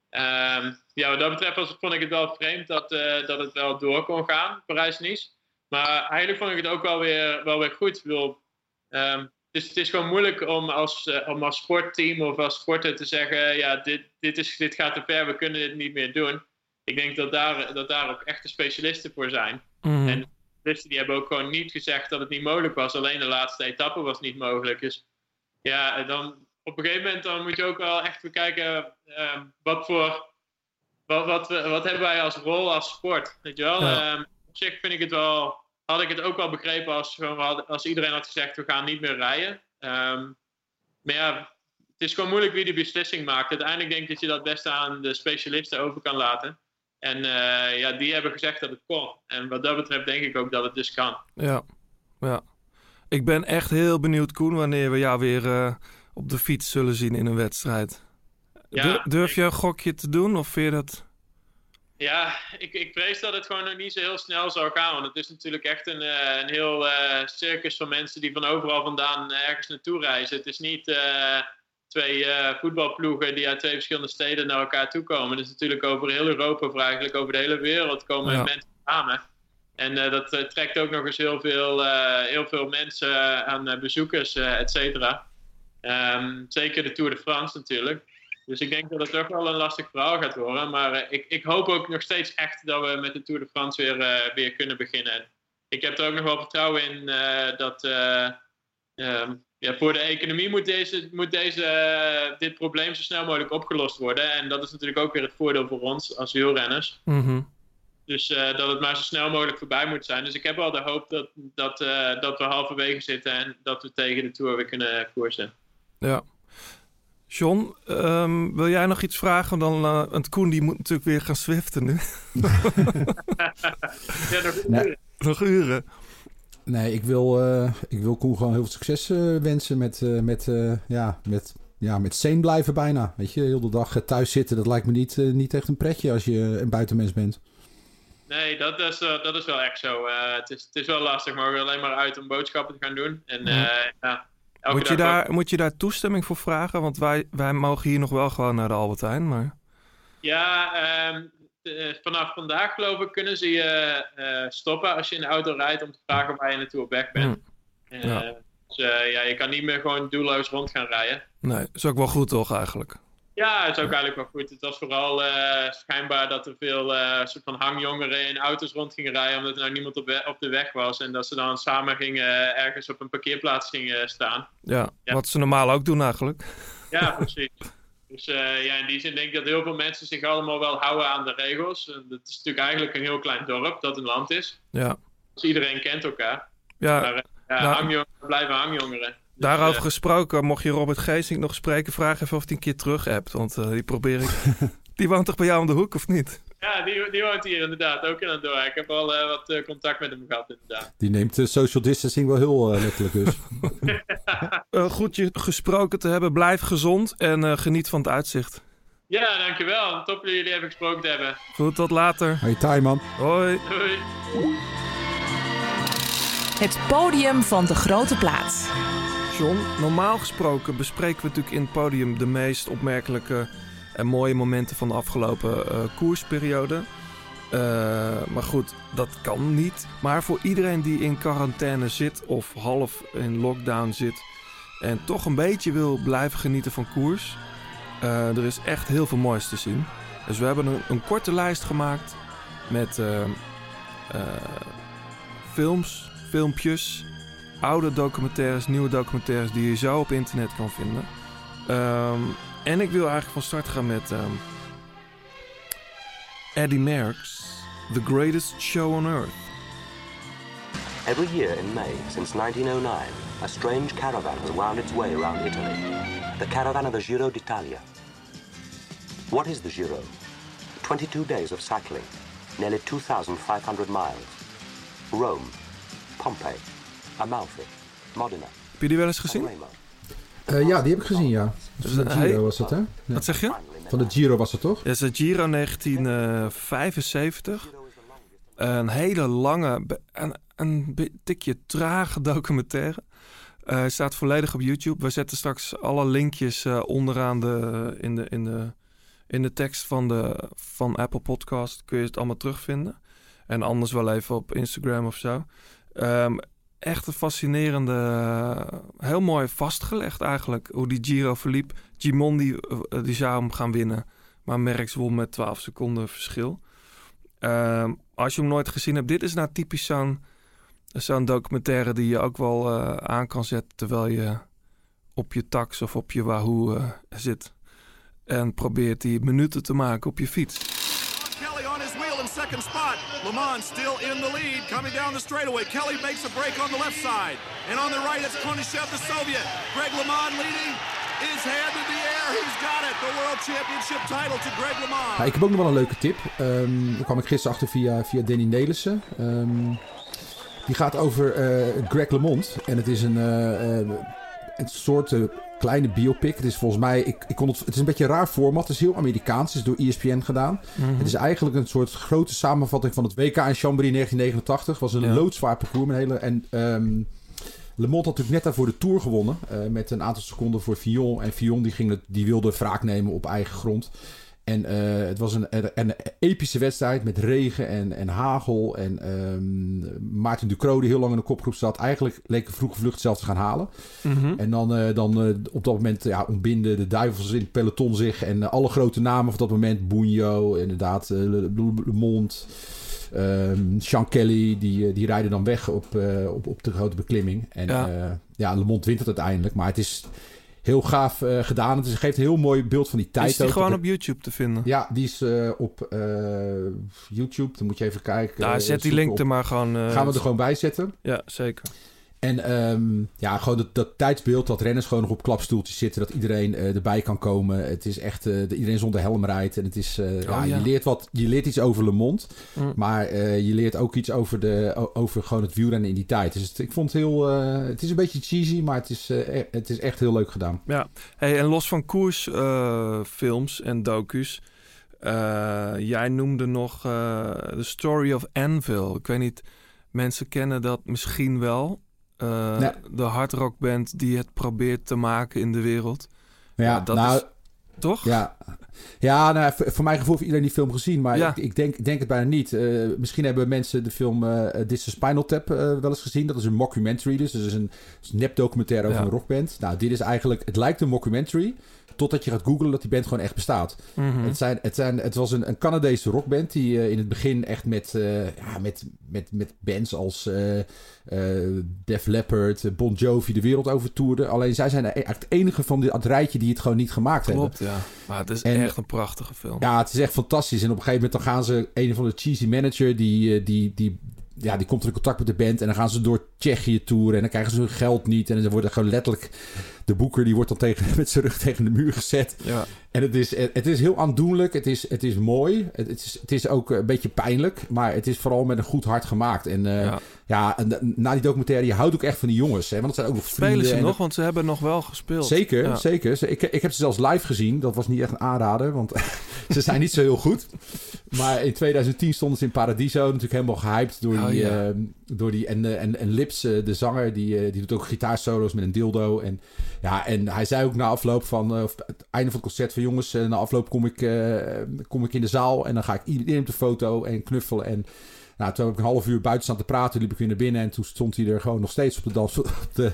Ehm, ja, wat dat betreft was, vond ik het wel vreemd dat, dat het wel door kon gaan, Parijs-Nice. Maar eigenlijk vond ik het ook wel weer, wel weer goed. Ik bedoel, ehm, het, is, het is gewoon moeilijk om als, om als sportteam of als sporter te zeggen: ja, dit, dit, is, dit gaat te ver, we kunnen dit niet meer doen. Ik denk dat daar, dat daar ook echte specialisten voor zijn. Mhm. En de specialisten die hebben ook gewoon niet gezegd dat het niet mogelijk was. Alleen de laatste etappe was niet mogelijk. Dus ja, dan op een gegeven moment dan moet je ook wel echt bekijken ehm, wat voor. Wat, wat, we- wat hebben wij als rol als sport? Weet je wel? Ja. Ehm, op zich vind ik het wel. Had ik het ook wel begrepen als, als iedereen had gezegd: we gaan niet meer rijden. Ehm, maar ja, het is gewoon moeilijk wie die beslissing maakt. Uiteindelijk denk ik dat je dat best aan de specialisten over kan laten. En eh, ja, die hebben gezegd dat het kon. En wat dat betreft denk ik ook dat het dus kan. Ja, ja. Ik ben echt heel benieuwd, Koen, wanneer we jou weer eh, op de fiets zullen zien in een wedstrijd. Ja, Dur- Durf je een gokje te doen of vind je dat... Ja, ik, ik vrees dat het gewoon nog niet zo heel snel zou gaan. Want het is natuurlijk echt een, eh, een heel circus van mensen die van overal vandaan ergens naartoe reizen. Het is niet twee eh, voetbalploegen die uit twee verschillende steden naar elkaar toe komen. Is natuurlijk over heel Europa, of eigenlijk over de hele wereld komen Ja. mensen samen. En eh, dat eh, trekt ook nog eens heel veel, heel veel mensen aan bezoekers, et cetera. Ehm, zeker de Tour de France natuurlijk. Dus ik denk dat het toch wel een lastig verhaal gaat worden. Maar ik, ik hoop ook nog steeds echt dat we met de Tour de France weer, weer kunnen beginnen. Ik heb er ook nog wel vertrouwen in dat eh, ehm, ja, voor de economie moet, deze, moet deze, eh, dit probleem zo snel mogelijk opgelost worden. En dat is natuurlijk ook weer het voordeel voor ons als wielrenners. Mhm. Dus eh, dat het maar zo snel mogelijk voorbij moet zijn. Dus ik heb wel de hoop dat, dat, eh, dat we halverwege zitten en dat we tegen de Tour weer kunnen koersen. Ja. John, ehm, wil jij nog iets vragen? Dan, want Koen die moet natuurlijk weer gaan swiften nu. Ja, nog Nee. Nog uren. Nee, ik wil, eh, ik wil Koen gewoon heel veel succes eh, wensen met, eh, met, eh, ja, met, ja, met sane blijven bijna. Weet je, heel de dag thuis zitten, dat lijkt me niet, niet echt een pretje als je een buitenmens bent. Nee, dat is, eh, dat is wel echt zo. Eh, het, is, het is wel lastig, maar we gaan alleen maar uit om boodschappen te gaan doen. En eh, ja, Moet je, daar, moet je daar toestemming voor vragen? Want wij, wij mogen hier nog wel gewoon naar de Albertijn. Maar... Ja, ehm, eh, vanaf vandaag geloof ik kunnen ze je eh, stoppen als je in de auto rijdt om te vragen waar je naartoe op weg bent. Eh, Ja. Dus eh, ja, je kan niet meer gewoon doelloos rond gaan rijden. Nee, is ook wel goed toch eigenlijk? Ja, het is ook eigenlijk wel goed. Het was vooral eh, schijnbaar dat er veel eh, soort van hangjongeren in auto's rond gingen rijden omdat er nou niemand op, we- op de weg was. En dat ze dan samen gingen ergens op een parkeerplaats gingen staan. Ja, Ja. wat ze normaal ook doen eigenlijk. Ja, precies. Dus eh, ja, in die zin denk ik dat heel veel mensen zich allemaal wel houden aan de regels. En Het is natuurlijk eigenlijk een heel klein dorp dat een land is. Ja, Dus iedereen kent elkaar. ja Maar eh, ja, nou- hangjongeren blijven hangjongeren. Dus, daarover eh, gesproken, mocht je Robert Geesink nog spreken, vraag even of hij een keer terug hebt. Want eh, die probeer ik... die woont toch bij jou om de hoek, of niet? Ja, die, die woont hier inderdaad ook in Andorra. Ik heb al eh, wat eh, contact met hem gehad inderdaad. Die neemt eh, social distancing wel heel letterlijk dus. Eh, goed je gesproken te hebben. Blijf gezond en eh, geniet van het uitzicht. Ja, dankjewel. Top dat jullie even gesproken te hebben. Goed, tot later. Hey, Thai man. Hoi. Doei. Het podium van de grote plaats. John, normaal gesproken bespreken we natuurlijk in het podium de meest opmerkelijke en mooie momenten van de afgelopen eh, koersperiode. Eh, maar goed, dat kan niet. Maar voor iedereen die in quarantaine zit of half in lockdown zit en toch een beetje wil blijven genieten van koers, eh, er is echt heel veel moois te zien. Dus we hebben een, een korte lijst gemaakt met films, filmpjes, oude documentaires, nieuwe documentaires die je zo op internet kan vinden. Ehm, en ik wil eigenlijk van start gaan met ehm, Eddie Merckx, The Greatest Show on Earth. Every year in May since 1909, a strange caravan has wound its way around Italy. The caravan of the Giro d'Italia. What is the Giro? 22 days of cycling, nearly 2,500 miles. Rome, Pompeii, Amalfi, Modena, Heb je die wel eens gezien? Eh, ja, die heb ik gezien, ja. Dus, Van de eh, Giro hij- was het, hè? Ja. Wat zeg je? Van de Giro was het, toch? Is de Giro 1975. Een hele lange, een, een tikje trage documentaire. Eh, staat volledig op YouTube. We zetten straks alle linkjes eh, onderaan de, in, de, in, de, in de tekst van, de, van Apple Podcast. Kun je het allemaal terugvinden. En anders wel even op Instagram of zo. Ehm, echt een fascinerende, eh, heel mooi vastgelegd eigenlijk. Hoe die Giro verliep. Gimondi eh, die zou hem gaan winnen. Maar Merckx won met 12 seconden verschil. Ehm, als je hem nooit gezien hebt, dit is nou typisch zo'n documentaire die je ook wel eh, aan kan zetten terwijl je op je tax of op je Wahoo eh, zit. En probeert die minuten te maken op je fiets. Kelly on his wheel in second spot. Le Mans still in the lead, coming down the straightaway. Kelly makes a break on the left side. And on the right, it's Konyshev, the Soviet. Greg LeMond leading. His hand in the air. He's got it. The World Championship title to Greg LeMond. Ja, ik heb ook nog wel een leuke tip. Ehm daar kwam ik gisteren achter via, via Danny Nelissen. Ehm, die gaat over eh, Greg LeMond. En het is een, eh, eh, een soort eh, kleine biopic. Het is volgens mij... Ik, ik kon het, het is een beetje een raar format. Het is heel Amerikaans. Het is door ESPN gedaan. Het is eigenlijk een soort grote samenvatting van het WK in Chambéry 1989. Het was een Ja. loodzwaar parcours. Met hele, en ehm Le Mond had natuurlijk net daarvoor de Tour gewonnen. eh, met een aantal seconden voor Fillon. En Fillon die, ging het, die wilde wraak nemen op eigen grond. En eh, het was een, een, een epische wedstrijd met regen en, en hagel. En ehm Maarten Ducro die heel lang in de kopgroep zat. Eigenlijk leek een vroege vlucht zelf te gaan halen. Mhm. En dan, eh, dan eh, op dat moment ja, ontbinden de duivels in het peloton zich. En alle grote namen van dat moment. Bunjo, inderdaad, Le, Le, Le Mond, ehm, Sean Kelly. Die, die rijden dan weg op, op, op de grote beklimming. En Ja. ja, ja Le Mond wint het uiteindelijk. Maar het is heel gaaf eh, gedaan. Het geeft een heel mooi beeld van die tijd. Is die ook. gewoon op YouTube te vinden? Ja, die is eh, op eh, YouTube. Dan moet je even kijken. Eh, zet die link op- er maar gewoon... Gaan we er gewoon bij zetten. Ja, zeker. En ehm, ja, gewoon dat, dat tijdsbeeld, dat renners gewoon nog op klapstoeltjes zitten, dat iedereen eh, erbij kan komen. Het is echt, dat iedereen zonder helm rijdt. En het is, eh, ja, Oh, ja. Je, leert wat, je leert iets over Le Monde, Mm. maar je leert ook iets over, de, over gewoon het wielrennen in die tijd. Dus het, ik vond het heel, het is een beetje cheesy, maar het is, e- het is echt heel leuk gedaan. Ja, hey, en los van koersfilms en docu's. jij noemde nog The Story of Anvil. Ik weet niet, mensen kennen dat misschien wel. Eh, Nee. De hardrockband die het probeert te maken in de wereld. Ja, Ja, dat nou, is- Toch? Ja, ja nou, voor, mijn gevoel heeft iedereen die film gezien, maar Ja. ik, ik, denk, denk het bijna niet. Eh, misschien hebben mensen de film eh This is Spinal Tap wel eens gezien. Dat is een mockumentary, dus dat is een, dat is een nepdocumentaire over Ja. een rockband. Nou, dit is eigenlijk, het lijkt een mockumentary, totdat je gaat googlen dat die band gewoon echt bestaat. Mhm. Het, zijn, het, zijn, het was een, een Canadese rockband die eh, in het begin echt met, eh, ja, met, met, met bands als eh, Def Leppard, Bon Jovi de wereld over toerde. Alleen zij zijn het enige van dit rijtje die het gewoon niet gemaakt hebben. Klopt, ja. Maar het is En- echt een prachtige film. Ja, het is echt fantastisch. En op een gegeven moment dan gaan ze... Een van de cheesy manager, die, die, die, ja, die komt er in contact met de band. En dan gaan ze door Tsjechië toeren. En dan krijgen ze hun geld niet. En dan worden gewoon letterlijk... De boeker die wordt dan tegen, met zijn rug tegen de muur gezet. Ja. En het is, het is heel aandoenlijk. Het is, het is mooi. Het, het is, het is ook een beetje pijnlijk. Maar het is vooral met een goed hart gemaakt. En eh, Ja. ja, en na die documentaire, je houdt ook echt van die jongens. Hè? Want dat zijn ook nog Spelen ze nog? Want ze hebben nog wel gespeeld. Zeker, Ja. zeker. Ze- Ik, ik heb ze zelfs live gezien. Dat was niet echt een aanrader, want ze zijn niet zo heel goed. Maar in 2010 stonden ze in Paradiso. Natuurlijk helemaal gehyped door Oh, die... ja. eh, door die en, eh, en, en Lips, eh, de zanger, die, die doet ook gitaarsolo's met een dildo. En, ja, en hij zei ook na afloop van... eh, het einde van het concert van... Jongens, eh, na afloop kom ik, eh, kom ik in de zaal... en dan ga ik iedereen op de foto en knuffelen en... Nou, toen heb ik een half uur buiten staan te praten, liep ik weer naar binnen en toen stond hij er gewoon nog steeds op de dans op de,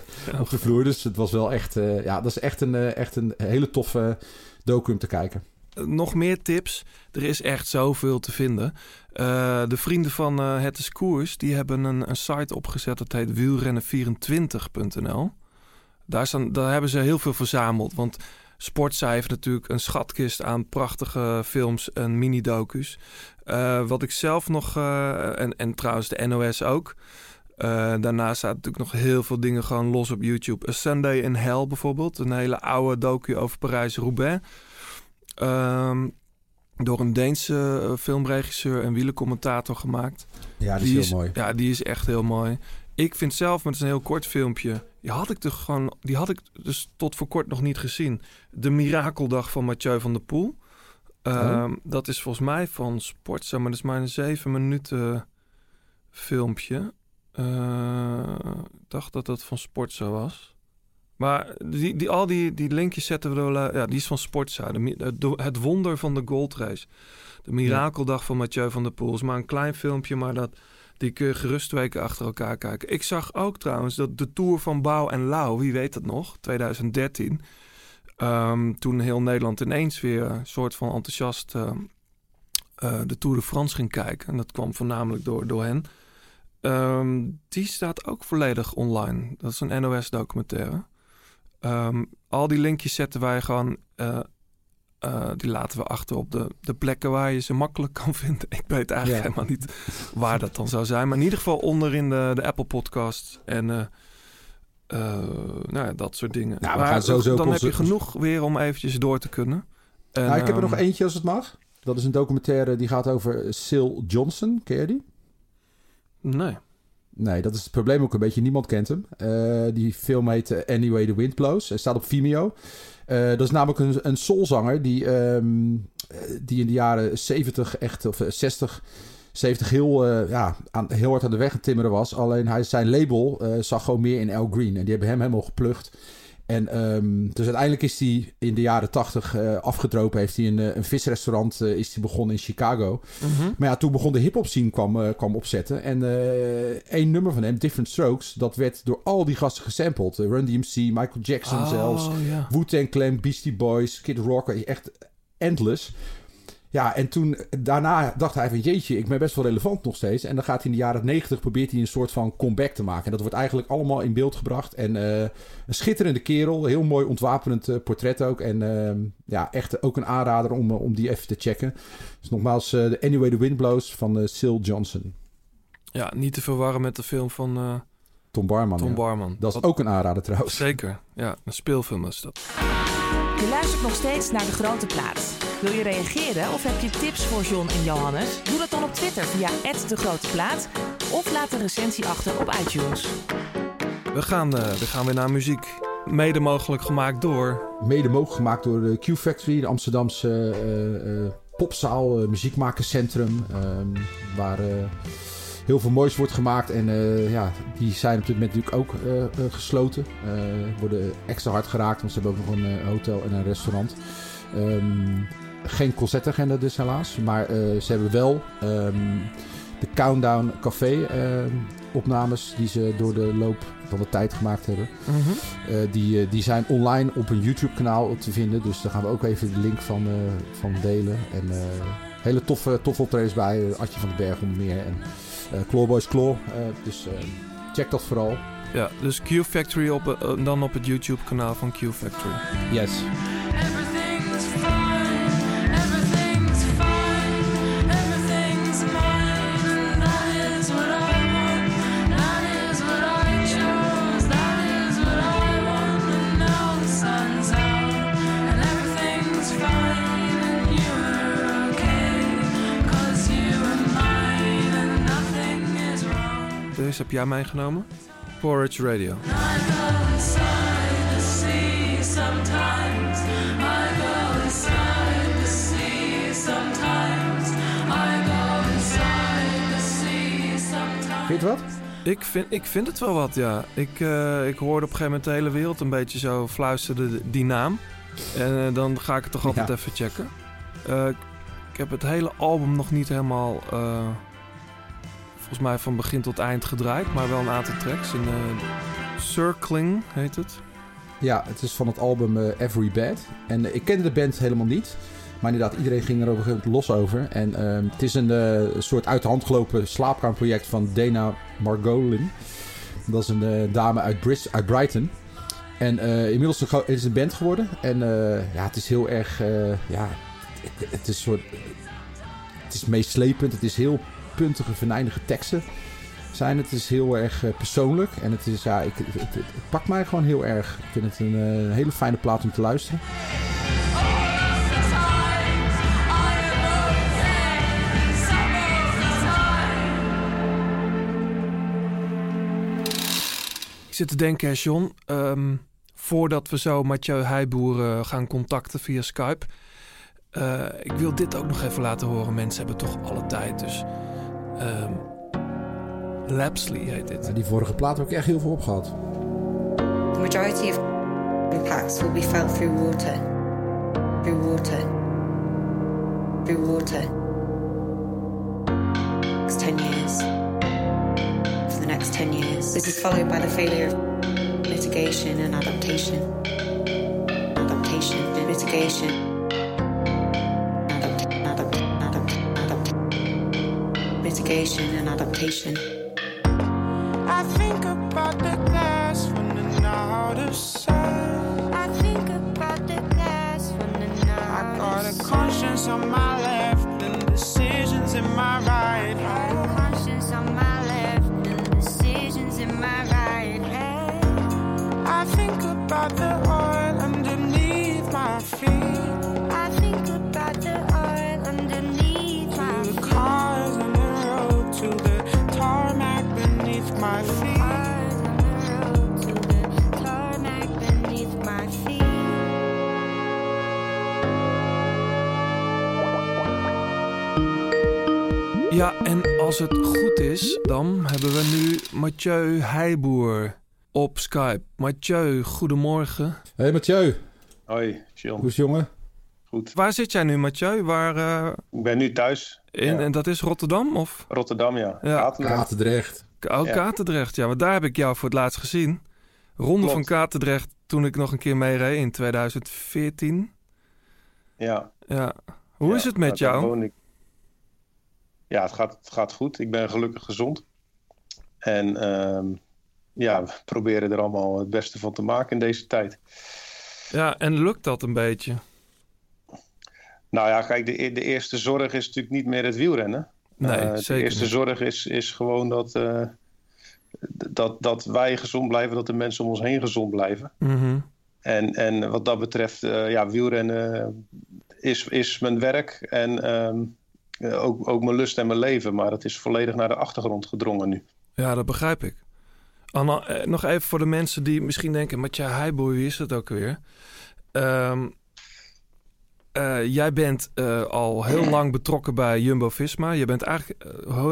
vloer. Dus het was wel echt, ja, dat is echt een, echt een hele toffe docu om te kijken. nog meer tips. Er is echt zoveel te vinden. De vrienden van Het is die hebben een, een site opgezet. Dat heet wielrennen24.nl. Daar, staan, daar hebben ze heel veel verzameld. Want Sportza heeft natuurlijk een schatkist aan prachtige films en mini-docus. Uh, wat ik zelf nog, en, en trouwens de NOS ook... Uh, daarnaast staat natuurlijk nog heel veel dingen gewoon los op YouTube. A Sunday in Hell bijvoorbeeld. Een hele oude docu over Parijs-Roubaix. Um, door een Deense eh, filmregisseur en wielencommentator gemaakt. Ja, die, is heel mooi. Ja, die is echt heel mooi. Ik vind zelf, maar het is een heel kort filmpje. Die had ik, toch gewoon, die had ik dus tot voor kort nog niet gezien. De Mirakeldag van Mathieu van der Poel. Uh, Dat is volgens mij van Sportza, maar dat is maar een zeven minuten filmpje. Uh, ik dacht dat dat van Sportza was. Maar die, die, al die, die linkjes zetten we door. Ja, die is van Sportza. De, het wonder van de goldrace. De mirakeldag van Mathieu van der Poel. Is maar een klein filmpje, maar dat, die kun je gerust weken achter elkaar kijken. Ik zag ook trouwens dat de Tour van Bouw en Lau, wie weet het nog, 2013. Um, ehm, toen heel Nederland ineens weer een soort van enthousiast uh, uh, de Tour de France ging kijken. En dat kwam voornamelijk door, door hen. Um, die staat ook volledig online. Dat is een NOS-documentaire. Um, al die linkjes zetten wij gewoon. Uh, uh, die laten we achter op de, de plekken waar je ze makkelijk kan vinden. Ik weet eigenlijk ja. helemaal niet waar dat dan zou zijn. Maar in ieder geval onder in de, de Apple Podcast en uh, nou ja, dat soort dingen. Nou, we gaan sowieso dan heb je genoeg weer om eventjes door te kunnen. En, nou, ik heb er nog eentje als het mag. Dat is een documentaire die gaat over Sil Johnson. Ken je die? Nee. Nee, dat is het probleem ook een beetje. Niemand kent hem. Uh, die film heet eh, Anyway the Wind Blows. Hij staat op Vimeo. Uh, dat is namelijk een, een soulzanger die, um, die in de jaren 70 echt, of 60, 70 heel, uh, ja, aan, heel hard aan de weg timmeren was. Alleen hij, zijn label zag gewoon meer in Al Green. En die hebben hem helemaal geplucht. En um, dus uiteindelijk is hij in de jaren tachtig uh, afgedropen. Heeft hij een, een visrestaurant uh, is hij begonnen in Chicago. -hmm. Maar ja, toen begon de hip-hop scene kwam, kwam opzetten. En één nummer van hem, Different Strokes, dat werd door al die gasten gesampled. Run DMC, Michael Jackson oh, zelfs, yeah. Wu-Tang Clan, Beastie Boys, Kid Rock. Echt endless. Ja, en toen, daarna dacht hij van jeetje, ik ben best wel relevant nog steeds. En dan gaat hij in de jaren negentig, probeert hij een soort van comeback te maken. En dat wordt eigenlijk allemaal in beeld gebracht. En uh, een schitterende kerel, heel mooi ontwapenend uh, portret ook. En uh, ja, echt ook een aanrader om, om die even te checken. Dus nogmaals, de Anyway the Wind Blows van Sil Johnson. Ja, niet te verwarren met de film van... Tom Barman. Tom ja. Barman. Dat is ook een aanrader trouwens. Zeker, ja. Een speelfilm is dat. Je luistert nog steeds naar De Grote Plaats. Wil je reageren of heb je tips voor John en Johannes? Doe dat dan op Twitter via De Grote Plaat of laat een recensie achter op iTunes. We gaan, uh, we gaan weer naar muziek. Mede mogelijk gemaakt door... Mede mogelijk gemaakt door de Q-Factory, de Amsterdamse uh, uh, popzaal, muziekmakerscentrum. waar heel veel moois wordt gemaakt. En uh, ja, die zijn op dit moment natuurlijk ook uh, gesloten. worden extra hard geraakt, want ze hebben ook nog een hotel en een restaurant. Um, geen concertagenda dus helaas. Maar ze hebben wel um, de Countdown Café ehm, opnames die ze door de loop van de tijd gemaakt hebben. Mm -hmm. die, die zijn online op een YouTube kanaal te vinden. Dus daar gaan we ook even de link van, van delen. En hele toffe, toffe optredens bij. Adje van den Berg onder meer. En, uh, Clawboys Claw. Uh, dus uh, check dat vooral. Ja, dus Q Factory op, dan op het YouTube kanaal van Q Factory. Yes. Heb jij meegenomen? Porridge Radio. Vind je het wat? Ik vind, ik vind het wel wat, ja. Ik, uh, ik hoorde op een gegeven moment de hele wereld een beetje zo fluisteren die naam. En uh, dan ga ik het toch altijd ja. even checken. Uh, ik heb het hele album nog niet helemaal volgens mij van begin tot eind gedraaid, maar wel een aantal tracks. Uh, Circling heet het. Ja, het is van het album uh, Every Bad. En uh, ik kende de band helemaal niet. Maar inderdaad, iedereen ging er op los over. En ehm, het is een eh, soort uit de hand gelopen slaapkamerproject van Dana Margolin. Dat is een eh, dame uit, Bris uit Brighton. En eh, inmiddels is het een band geworden. En eh, ja, het is heel erg... eh, ja, het, het is soort... Het is meeslepend. Het is heel puntige, venijnige teksten zijn. Het is heel erg eh, persoonlijk. En het, is, ja, ik, het, pakt mij gewoon heel erg. Ik vind het een eh, hele fijne plaat om te luisteren. Ik zit te denken, John, ehm, voordat we zo Mathieu Heijboer eh, gaan contacten via Skype. eh, ik wil dit ook nog even laten horen. Mensen hebben toch alle tijd, dus... ehm Lapsley heet dit. Die vorige plaat heb ik echt heel veel opgehad. The majority of impacts will be felt through water. Through water. Through water. Next 10 years. For the next 10 years. This is followed by the failure of mitigation and adaptation. Adaptation and mitigation. Mitigation and adaptation. Als het goed is, dan hebben we nu Mathieu Heijboer op Skype. Mathieu, goedemorgen. Hey Mathieu, Hoi, John. hoe is jongen? Goed. Waar zit jij nu, Mathieu? Waar, eh, Ik ben nu thuis. in, Ja. En dat is Rotterdam? Of? Rotterdam, ja. Ja. Katendrecht. Katendrecht. Oh, Ja. Katendrecht. Ja, want daar heb ik jou voor het laatst gezien. Ronde Klopt. van Katendrecht toen ik nog een keer meereed in 2014. Ja. Ja. Hoe Ja, is het met daar jou? woon ik. Ja, het gaat, het gaat goed. Ik ben gelukkig gezond. En ehm, ja, we proberen er allemaal het beste van te maken in deze tijd. Ja, en lukt dat een beetje? Nou ja, kijk, de, e- de eerste zorg is natuurlijk niet meer het wielrennen. Nee, Eh, zeker De eerste niet. zorg is, is gewoon dat, d- dat, dat wij gezond blijven, dat de mensen om ons heen gezond blijven. Mhm. En, en wat dat betreft, eh, ja, wielrennen is, is mijn werk en ehm, eh, ook, ook mijn lust en mijn leven. Maar het is volledig naar de achtergrond gedrongen nu. Ja, dat begrijp ik. Anna, eh, nog even voor de mensen die misschien denken... Matja Heijboer, wie is dat ook weer? Ehm, eh, jij bent al heel lang betrokken bij Jumbo-Visma. Je bent eigenlijk,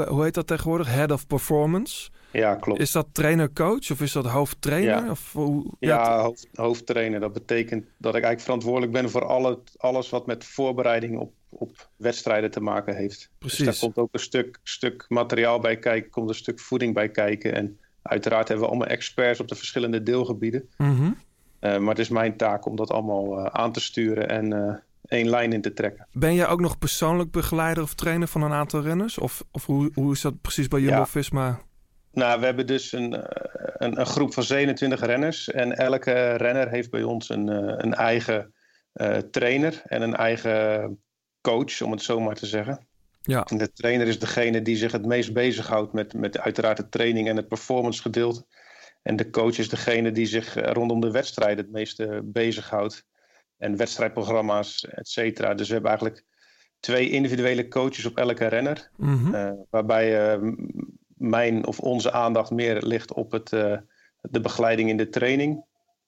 hoe heet dat tegenwoordig? Head of Performance. Ja, klopt. Is dat trainer-coach of is dat hoofdtrainer? Ja. Of hoe, Ja, hoofd, hoofdtrainer. Dat betekent dat ik eigenlijk verantwoordelijk ben voor alle, alles wat met voorbereiding op, op wedstrijden te maken heeft. Precies. Dus daar komt ook een stuk, stuk materiaal bij kijken, komt een stuk voeding bij kijken. En uiteraard hebben we allemaal experts op de verschillende deelgebieden. Mhm. Eh, maar het is mijn taak om dat allemaal eh, aan te sturen en eh, één lijn in te trekken. Ben jij ook nog persoonlijk begeleider of trainer van een aantal renners? Of, of hoe, hoe is dat precies bij Jumbo-Visma? Nou, we hebben dus een, eh, een, een groep van 27 renners. En elke renner heeft bij ons een, eh, een eigen eh, trainer en een eigen coach, om het zo maar te zeggen. Ja. En de trainer is degene die zich het meest bezighoudt met, met uiteraard de training en het performance gedeelte. En de coach is degene die zich rondom de wedstrijd het meeste bezighoudt. En wedstrijdprogramma's, et cetera. Dus we hebben eigenlijk twee individuele coaches op elke renner. Mhm. Waarbij m- mijn of onze aandacht meer ligt op het, eh, de begeleiding in de training.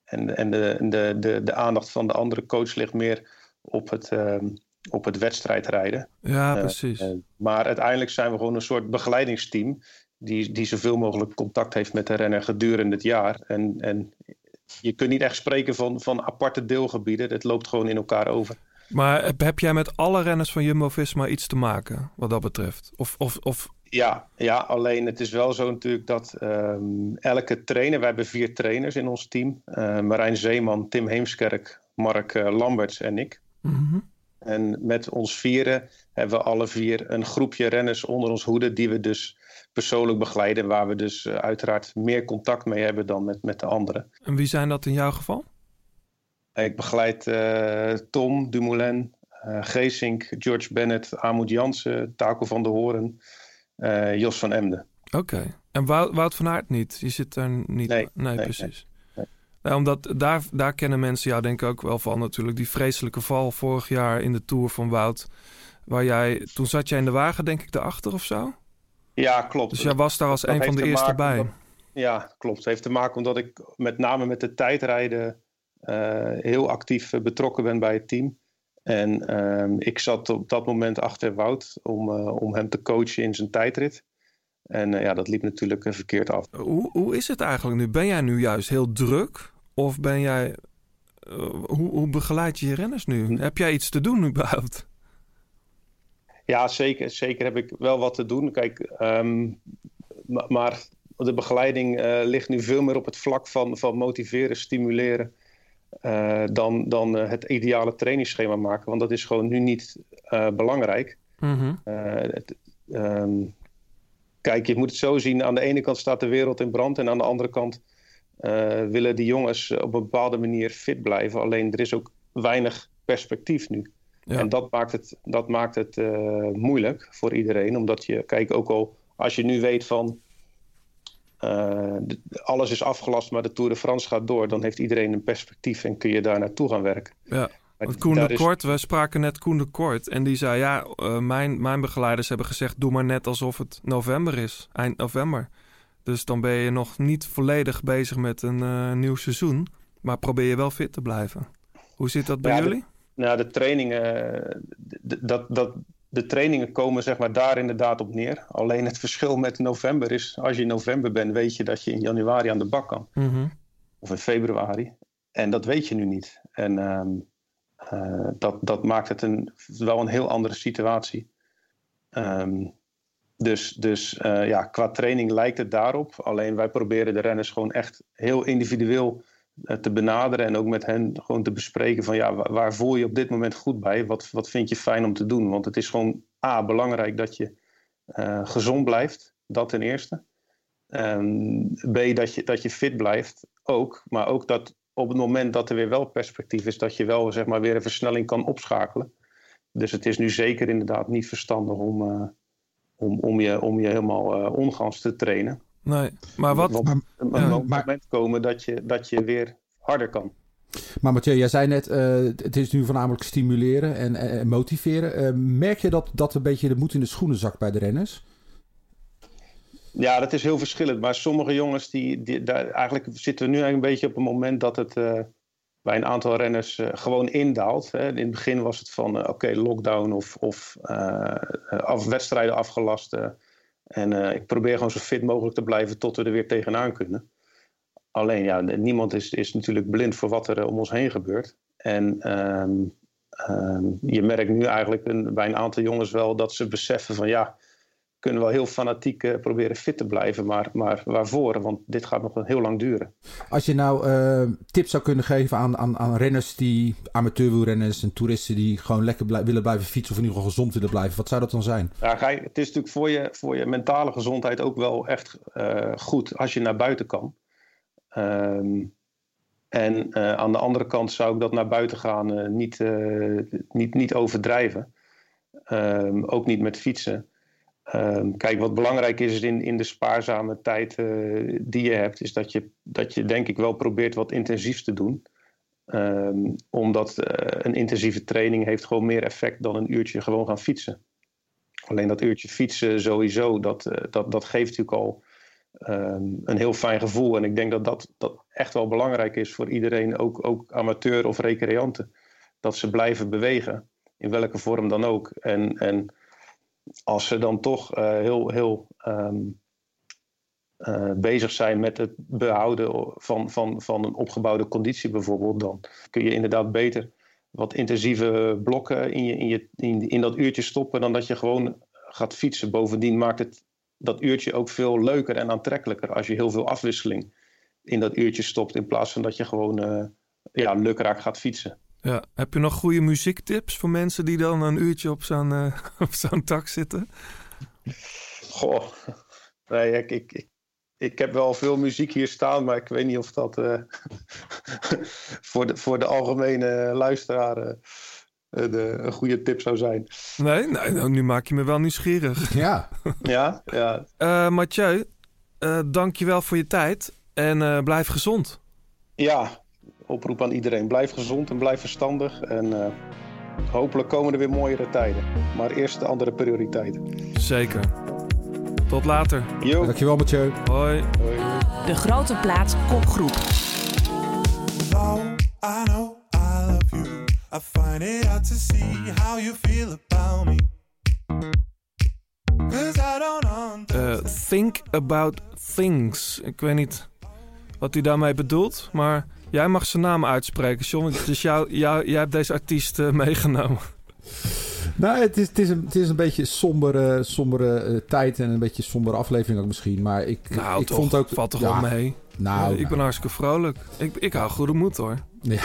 En, en de, de, de, de aandacht van de andere coach ligt meer op het, ehm, op het wedstrijdrijden. Ja, Eh, precies. eh, maar uiteindelijk zijn we gewoon een soort begeleidingsteam. Die, die zoveel mogelijk contact heeft met de renner gedurende het jaar. En, en je kunt niet echt spreken van, van aparte deelgebieden. Het loopt gewoon in elkaar over. Maar heb, heb jij met alle renners van Jumbo-Visma iets te maken wat dat betreft? Of, of, of Ja, ja, alleen het is wel zo natuurlijk dat ehm, elke trainer, we hebben vier trainers in ons team. eh, Marijn Zeeman, Tim Heemskerk, Mark eh, Lamberts en ik. Mhm. En met ons vieren hebben we alle vier een groepje renners onder ons hoede die we dus persoonlijk begeleiden. Waar we dus uh, uiteraard meer contact mee hebben dan met, met de anderen. En wie zijn dat in jouw geval? Ik begeleid uh, Tom Dumoulin, uh, Geesink, George Bennett, Amoud Jansen, Taco van der Hoorn, Jos van Emden. Oké. Okay. En Wout, Wout, van Aert niet? Je zit er niet... Nee, nee, nee precies. Nee, omdat daar, daar kennen mensen jou denk ik ook wel van natuurlijk. Die vreselijke val vorig jaar in de Tour van Wout. Waar jij... Toen zat jij in de wagen denk ik erachter of zo? Ja, klopt. Dus jij was daar als dat een van de eerste bij? Omdat, ja, klopt. Het heeft te maken omdat ik met name met de tijdrijden uh, heel actief betrokken ben bij het team. En uh, ik zat op dat moment achter Wout om, uh, om hem te coachen in zijn tijdrit. En uh, ja, dat liep natuurlijk verkeerd af. Hoe, hoe is het eigenlijk nu? Ben jij nu juist heel druk? Of ben jij... hoe, hoe begeleid je je renners nu? Heb jij iets te doen überhaupt? Ja, zeker. Zeker heb ik wel wat te doen. Kijk, um, maar de begeleiding uh, ligt nu veel meer op het vlak van, van motiveren, stimuleren. Uh, dan, dan uh, het ideale trainingsschema maken. Want dat is gewoon nu niet belangrijk. Mm -hmm. het, um, kijk, je moet het zo zien. Aan de ene kant staat de wereld in brand. En aan de andere kant willen die jongens op een bepaalde manier fit blijven. Alleen er is ook weinig perspectief nu. Ja. En dat maakt het, dat maakt het uh, moeilijk voor iedereen. Omdat je, kijk, ook al als je nu weet van. Uh, de, alles is afgelast, maar de Tour de France gaat door. Dan heeft iedereen een perspectief en kun je daar naartoe gaan werken. Ja. Want Koen de Kort, is... we spraken net Koen de Kort. En die zei: Ja, uh, mijn, mijn begeleiders hebben gezegd: Doe maar net alsof het november is, eind november. Dus dan ben je nog niet volledig bezig met een nieuw seizoen. Maar probeer je wel fit te blijven. Hoe zit dat bij ja, jullie? De... Nou, de trainingen, dat, dat, de trainingen komen zeg maar daar inderdaad op neer. Alleen het verschil met november is, als je in november bent, weet je dat je in januari aan de bak kan. Mm -hmm. Of in februari. En dat weet je nu niet. En um, uh, dat, dat maakt het een, wel een heel andere situatie. Um, dus dus uh, ja, qua training lijkt het daarop. Alleen wij proberen de renners gewoon echt heel individueel te benaderen en ook met hen gewoon te bespreken van ja, waar, voel je op dit moment goed bij? Wat, wat vind je fijn om te doen? Want het is gewoon A, belangrijk dat je uh, gezond blijft, dat ten eerste. Um, B, dat je, dat je fit blijft ook, maar ook dat op het moment dat er weer wel perspectief is, dat je wel zeg maar weer een versnelling kan opschakelen. Dus het is nu zeker inderdaad niet verstandig om, uh, om, om, je, om je helemaal uh, ongans te trainen. Nee, maar wat... Er moet een ja, moment maar, komen dat je, dat je weer harder kan. Maar Mathieu, jij zei net, uh, het is nu voornamelijk stimuleren en, en motiveren. Uh, merk je dat, dat een beetje de moed in de schoenen zakt bij de renners? Ja, dat is heel verschillend. Maar sommige jongens, die, die, daar, eigenlijk zitten we nu eigenlijk een beetje op een moment dat het uh, bij een aantal renners gewoon indaalt. Hè. In het begin was het van, oké, okay, lockdown of, of af, wedstrijden afgelast. En uh, ik probeer gewoon zo fit mogelijk te blijven tot we er weer tegenaan kunnen. Alleen ja, niemand is, is natuurlijk blind voor wat er om ons heen gebeurt. En um, um, je merkt nu eigenlijk bij een aantal jongens wel dat ze beseffen van ja, kunnen wel heel fanatiek uh, proberen fit te blijven. Maar, maar waarvoor? Want dit gaat nog heel lang duren. Als je nou uh, tips zou kunnen geven aan, aan, aan renners die, amateurwielrenners en toeristen die gewoon lekker blij, willen blijven fietsen of in ieder geval gezond willen blijven, wat zou dat dan zijn? Ja, ga je, het is natuurlijk voor je, voor je mentale gezondheid ook wel echt uh, goed als je naar buiten kan. Um, en aan de andere kant zou ik dat naar buiten gaan niet, niet, niet overdrijven. Um, ook niet met fietsen. Um, kijk, wat belangrijk is in, in de spaarzame tijd die je hebt, is dat je, dat je denk ik wel probeert wat intensiefs te doen. omdat een intensieve training heeft gewoon meer effect dan een uurtje gewoon gaan fietsen. Alleen dat uurtje fietsen sowieso, dat, dat, dat geeft natuurlijk al um, een heel fijn gevoel. En ik denk dat, dat dat echt wel belangrijk is voor iedereen, ook, ook amateur of recreanten. Dat ze blijven bewegen, in welke vorm dan ook. En, en als ze dan toch uh, heel, heel um, uh, bezig zijn met het behouden van, van, van een opgebouwde conditie bijvoorbeeld, dan kun je inderdaad beter wat intensieve blokken in, je, in, je, in, in dat uurtje stoppen dan dat je gewoon gaat fietsen. Bovendien maakt het dat uurtje ook veel leuker en aantrekkelijker als je heel veel afwisseling in dat uurtje stopt in plaats van dat je gewoon uh, ja, lukraak gaat fietsen. Ja. Heb je nog goede muziektips voor mensen die dan een uurtje op zo'n uh, op zo'n tak zitten? Goh, nee, ik, ik, ik, ik, heb wel veel muziek hier staan, maar ik weet niet of dat uh, voor, de, voor de algemene luisteraar uh, de, een goede tip zou zijn. Nee, nee nou, nu maak je me wel nieuwsgierig. Ja. ja, ja. Uh, Mathieu, uh, dank je wel voor je tijd en blijf gezond. Ja, oproep aan iedereen. Blijf gezond en blijf verstandig. En hopelijk komen er weer mooiere tijden. Maar eerst de andere prioriteiten. Zeker. Tot later. Yo. Dankjewel, Mathieu. Hoi. Hoi. De grote plaats kopgroep. Oh, I know I love you. I find it hard to see how you feel about me. Cause I don't uh, think about things. Ik weet niet wat hij daarmee bedoelt, maar jij mag zijn naam uitspreken, John. Dus jou, jou, jij hebt deze artiest uh, meegenomen. Nou, het is, het is, een, het is een beetje sombere, sombere uh, tijd en een beetje sombere aflevering ook misschien. Maar ik, nou, ik toch, vond ook... valt toch ja, wel mee? Nou, ik ben nou. hartstikke vrolijk. Ik, ik hou goede moed hoor. Ja.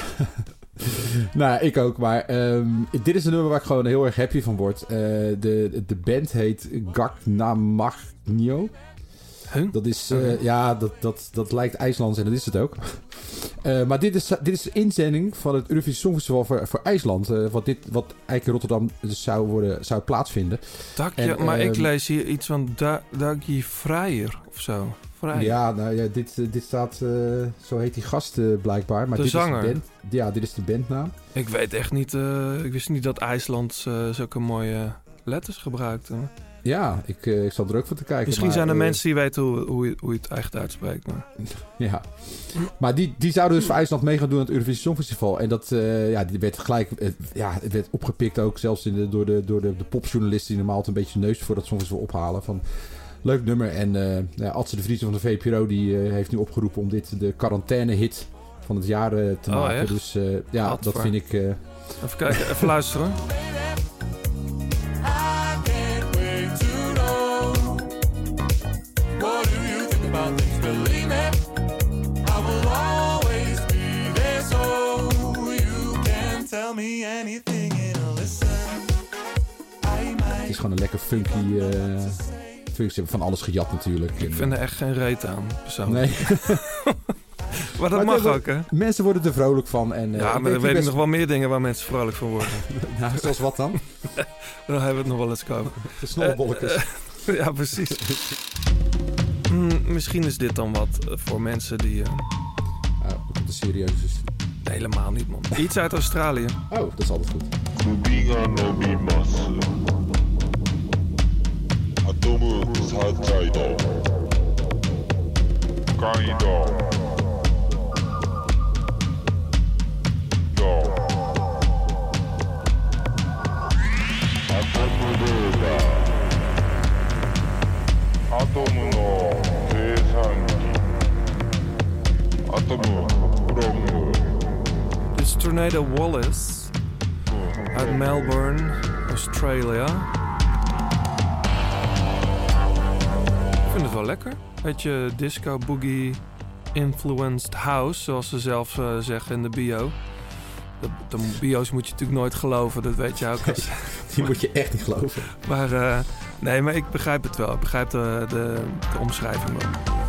nou, ik ook. Maar um, dit is een nummer waar ik gewoon heel erg happy van word. Uh, de, de band heet Gagnamagno. Huh? Dat is, uh, ja, dat, dat, dat lijkt IJslands en dat is het ook. Uh, maar dit is, dit is de inzending van het Eurovisie Songfestival voor, voor IJsland. Uh, wat, dit, wat eigenlijk in Rotterdam dus zou, worden, zou plaatsvinden. Dak, En, maar ehm, ik lees hier iets van da, Dagje Vrijer of zo. Vrijer. Ja, nou ja, dit, eh, dit staat, zo heet die gast blijkbaar. Maar De dit zanger. Is de band, ja, dit is de bandnaam. Ik weet echt niet, ik wist niet dat IJsland zulke mooie letters gebruikte. Ja, ik, ik zat er ook voor te kijken. Misschien maar, zijn er eh, mensen die weten hoe, hoe, je, hoe je het echt uitspreekt. Maar... Ja, maar die, die zouden dus voor IJsland mee gaan doen aan het Eurovisie Songfestival. En dat uh, ja, die werd gelijk ja, het werd opgepikt ook zelfs in de, door, de, door de, de popjournalisten die normaal altijd een beetje neus voor dat Songfestival ophalen. Van, leuk nummer. En ja, Adse de Vries van de VPRO die heeft nu opgeroepen om dit de quarantaine-hit van het jaar te oh, maken. Echt? Dus ja, dat vind ik... Even kijken, even luisteren. Het is gewoon een lekker funky... Uh, funky ze hebben van alles gejat natuurlijk. Ik vind er echt geen reet aan, persoonlijk. Nee. maar dat Maar mag ook, hè? Mensen worden er vrolijk van. En, uh, Ja, maar dan weet ik nog wel meer dingen waar mensen vrolijk van worden. nou, zoals wat dan? Daar hebben we het nog wel eens komen. De snollebolletjes. Eh, eh, ja, precies. Hmm, misschien is dit dan wat eh, voor mensen die... eh, Oh, komt de serieuze... Nee, helemaal niet, man. Iets uit Australië. Oh, dat is altijd goed. Kubiga no bimasu. Atomu sajaido. Kaido. Yo. Atomu deura. Atomu no keisanki. Atomu promu is Tornado Wallace uit Melbourne, Australia. Ik vind het wel lekker. Beetje disco boogie influenced house, zoals ze zelf eh, zeggen in de bio. De, de bio's moet je natuurlijk nooit geloven, dat weet je ook. Als, Die moet je echt niet geloven. maar eh, nee, maar ik begrijp het wel. Ik begrijp de, de, de omschrijving wel.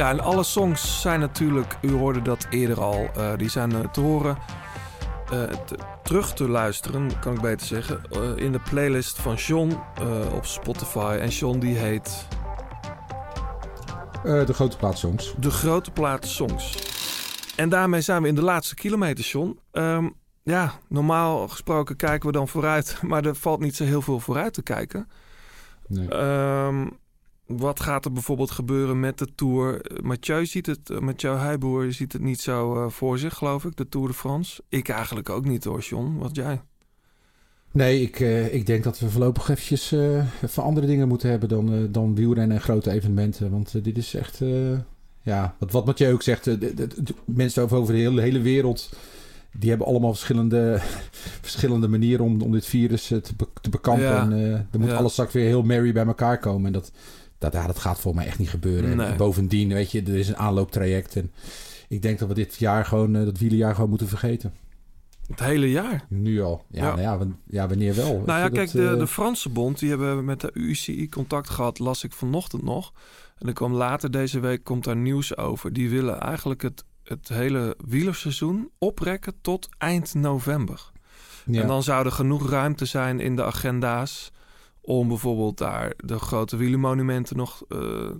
Ja, en alle songs zijn natuurlijk, u hoorde dat eerder al, eh, die zijn eh, te horen, eh, te- terug te luisteren, kan ik beter zeggen, in de playlist van John op Spotify. En John die heet de grote plaatssongs. De Grote Plaat Songs. En daarmee zijn we in de laatste kilometer, John. Ehm, ja, normaal gesproken kijken we dan vooruit, maar er valt niet zo heel veel vooruit te kijken. Nee. Ehm, wat gaat er bijvoorbeeld gebeuren met de Tour? Mathieu ziet het, eh, Mathieu Heijboer ziet het niet zo eh, voor zich, geloof ik, de Tour de France. Ik eigenlijk ook niet hoor, John. Wat jij? Nee, ik, eh, ik denk dat we voorlopig eventjes eh van andere dingen moeten hebben dan, eh, dan wielrennen en grote evenementen. Want dit is echt, ja, wat, wat Mathieu ook zegt, de, de- de- mensen over, over de hele, hele wereld, die hebben allemaal verschillende, verschillende manieren om, om dit virus te, te bekampen. Ja. En eh er moet Ja. alles straks weer heel merry bij elkaar komen. En dat, dat, ja, dat gaat voor mij echt niet gebeuren. Nee. En bovendien, weet je, er is een aanlooptraject. En ik denk dat we dit jaar gewoon, eh, dat wielerjaar gewoon moeten vergeten. Het hele jaar. Nu al. Ja, Ja. Nou ja, ja wanneer wel? Nou ja, kijk, dat, de, eh, de Franse bond, die hebben met de UCI contact gehad, las ik vanochtend nog. En er kwam later deze week komt daar nieuws over. Die willen eigenlijk het, het hele wielerseizoen oprekken tot eind november. Ja. En dan zou er genoeg ruimte zijn in de agenda's om bijvoorbeeld daar de grote wielermonumenten nog eh,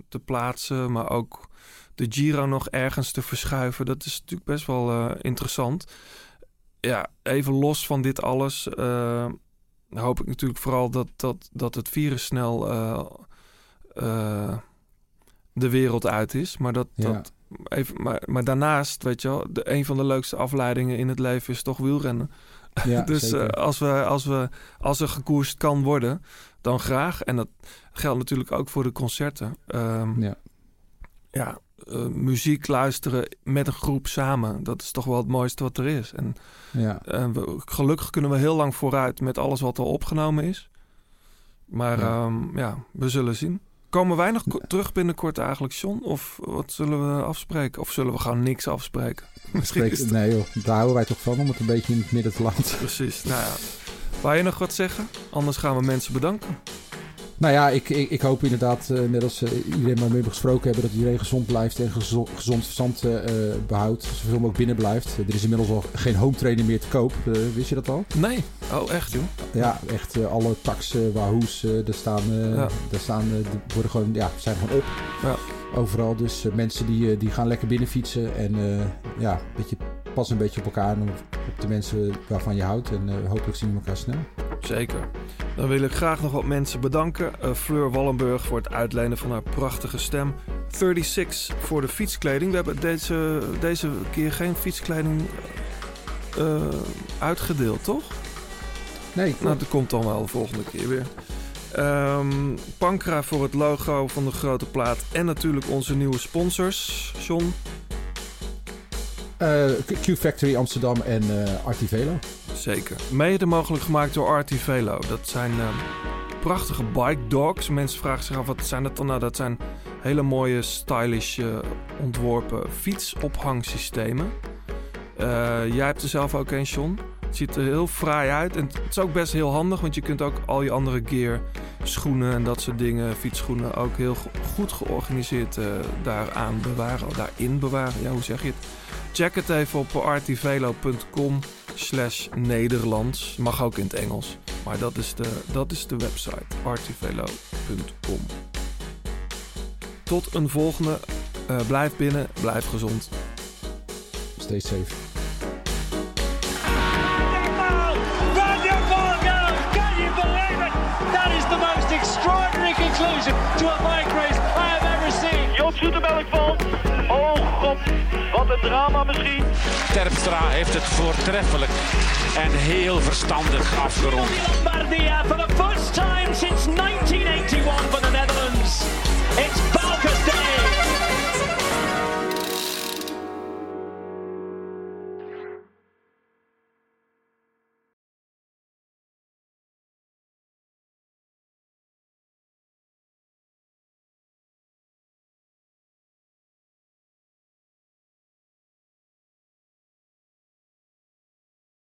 te plaatsen, maar ook de Giro nog ergens te verschuiven. Dat is natuurlijk best wel eh, interessant. Ja, even los van dit alles eh, hoop ik natuurlijk vooral dat, dat, dat het virus snel de wereld uit is. Maar dat, Ja. dat even, maar, maar daarnaast, weet je wel, de, een van de leukste afleidingen in het leven is toch wielrennen. Ja, dus als, we, als, we, als er gekoerst kan worden, dan graag. En dat geldt natuurlijk ook voor de concerten. Ehm, Ja. ja, eh, muziek luisteren met een groep samen, dat is toch wel het mooiste wat er is. En Ja. eh, we, gelukkig kunnen we heel lang vooruit met alles wat al opgenomen is. Maar Ja. ja, ja we zullen zien. Komen wij nog terug binnenkort eigenlijk, John? Of wat zullen we afspreken? Of zullen we gewoon niks afspreken? Misschien spreek- Nee joh, daar houden wij toch van om het een beetje in het midden te laten. Precies. Nou ja. Wou je nog wat zeggen? Anders gaan we mensen bedanken. Nou ja, ik, ik, ik hoop inderdaad, net als eh, iedereen waarmee we gesproken hebben, dat iedereen gezond blijft en gezo- gezond verstand eh, eh, behoudt. Zoveel mogelijk binnen blijft. er is inmiddels al geen home trainer meer te koop. Eh, wist je dat al? Nee. Oh, echt joh? Ja, echt alle taxen, wahoes, daar staan, Ja. daar staan worden gewoon, ja, zijn gewoon op. Ja. Overal. Dus eh, mensen die, eh, die gaan lekker binnen fietsen. En eh, ja, een beetje, pas een beetje op elkaar en op, de mensen waarvan je houdt. En hopelijk zien we elkaar snel. Zeker. Dan wil ik graag nog wat mensen bedanken. Fleur Wallenburg voor het uitlenen van haar prachtige stem. 36 voor de fietskleding. We hebben deze, deze keer geen fietskleding uitgedeeld, toch? Nee, Nou, dat komt dan wel de volgende keer weer. Ehm, Pankra voor het logo van de grote plaat. En natuurlijk onze nieuwe sponsors. John, Eh, Q- Factory Amsterdam en eh Artivelo. Zeker. Mede mogelijk gemaakt door Artivelo. Dat zijn eh, prachtige bike dogs. Mensen vragen zich af, wat zijn dat dan? Nou, dat zijn hele mooie, stylish eh, ontworpen fietsophangsystemen. Jij hebt er zelf ook een, John. Het ziet er heel fraai uit. En het is ook best heel handig, want je kunt ook al je andere gear, schoenen en dat soort dingen, fietsschoenen, ook heel go- goed georganiseerd eh, daaraan bewaren. Daarin bewaren, ja, hoe zeg je het? Check het even op artivelo.com slash Nederlands. Mag ook in het Engels. Maar dat is de, dat is de website. artivelo.com Tot een volgende. Eh, blijf binnen, blijf gezond. Stay safe. That is the most extraordinary conclusion to a bike race I have ever seen. Joop Zoetemelk valt. Oh god, wat een drama misschien. Terpstra heeft het voortreffelijk en heel verstandig afgerond. Lombardia for the first time since 1981 for the Netherlands. It's Balkers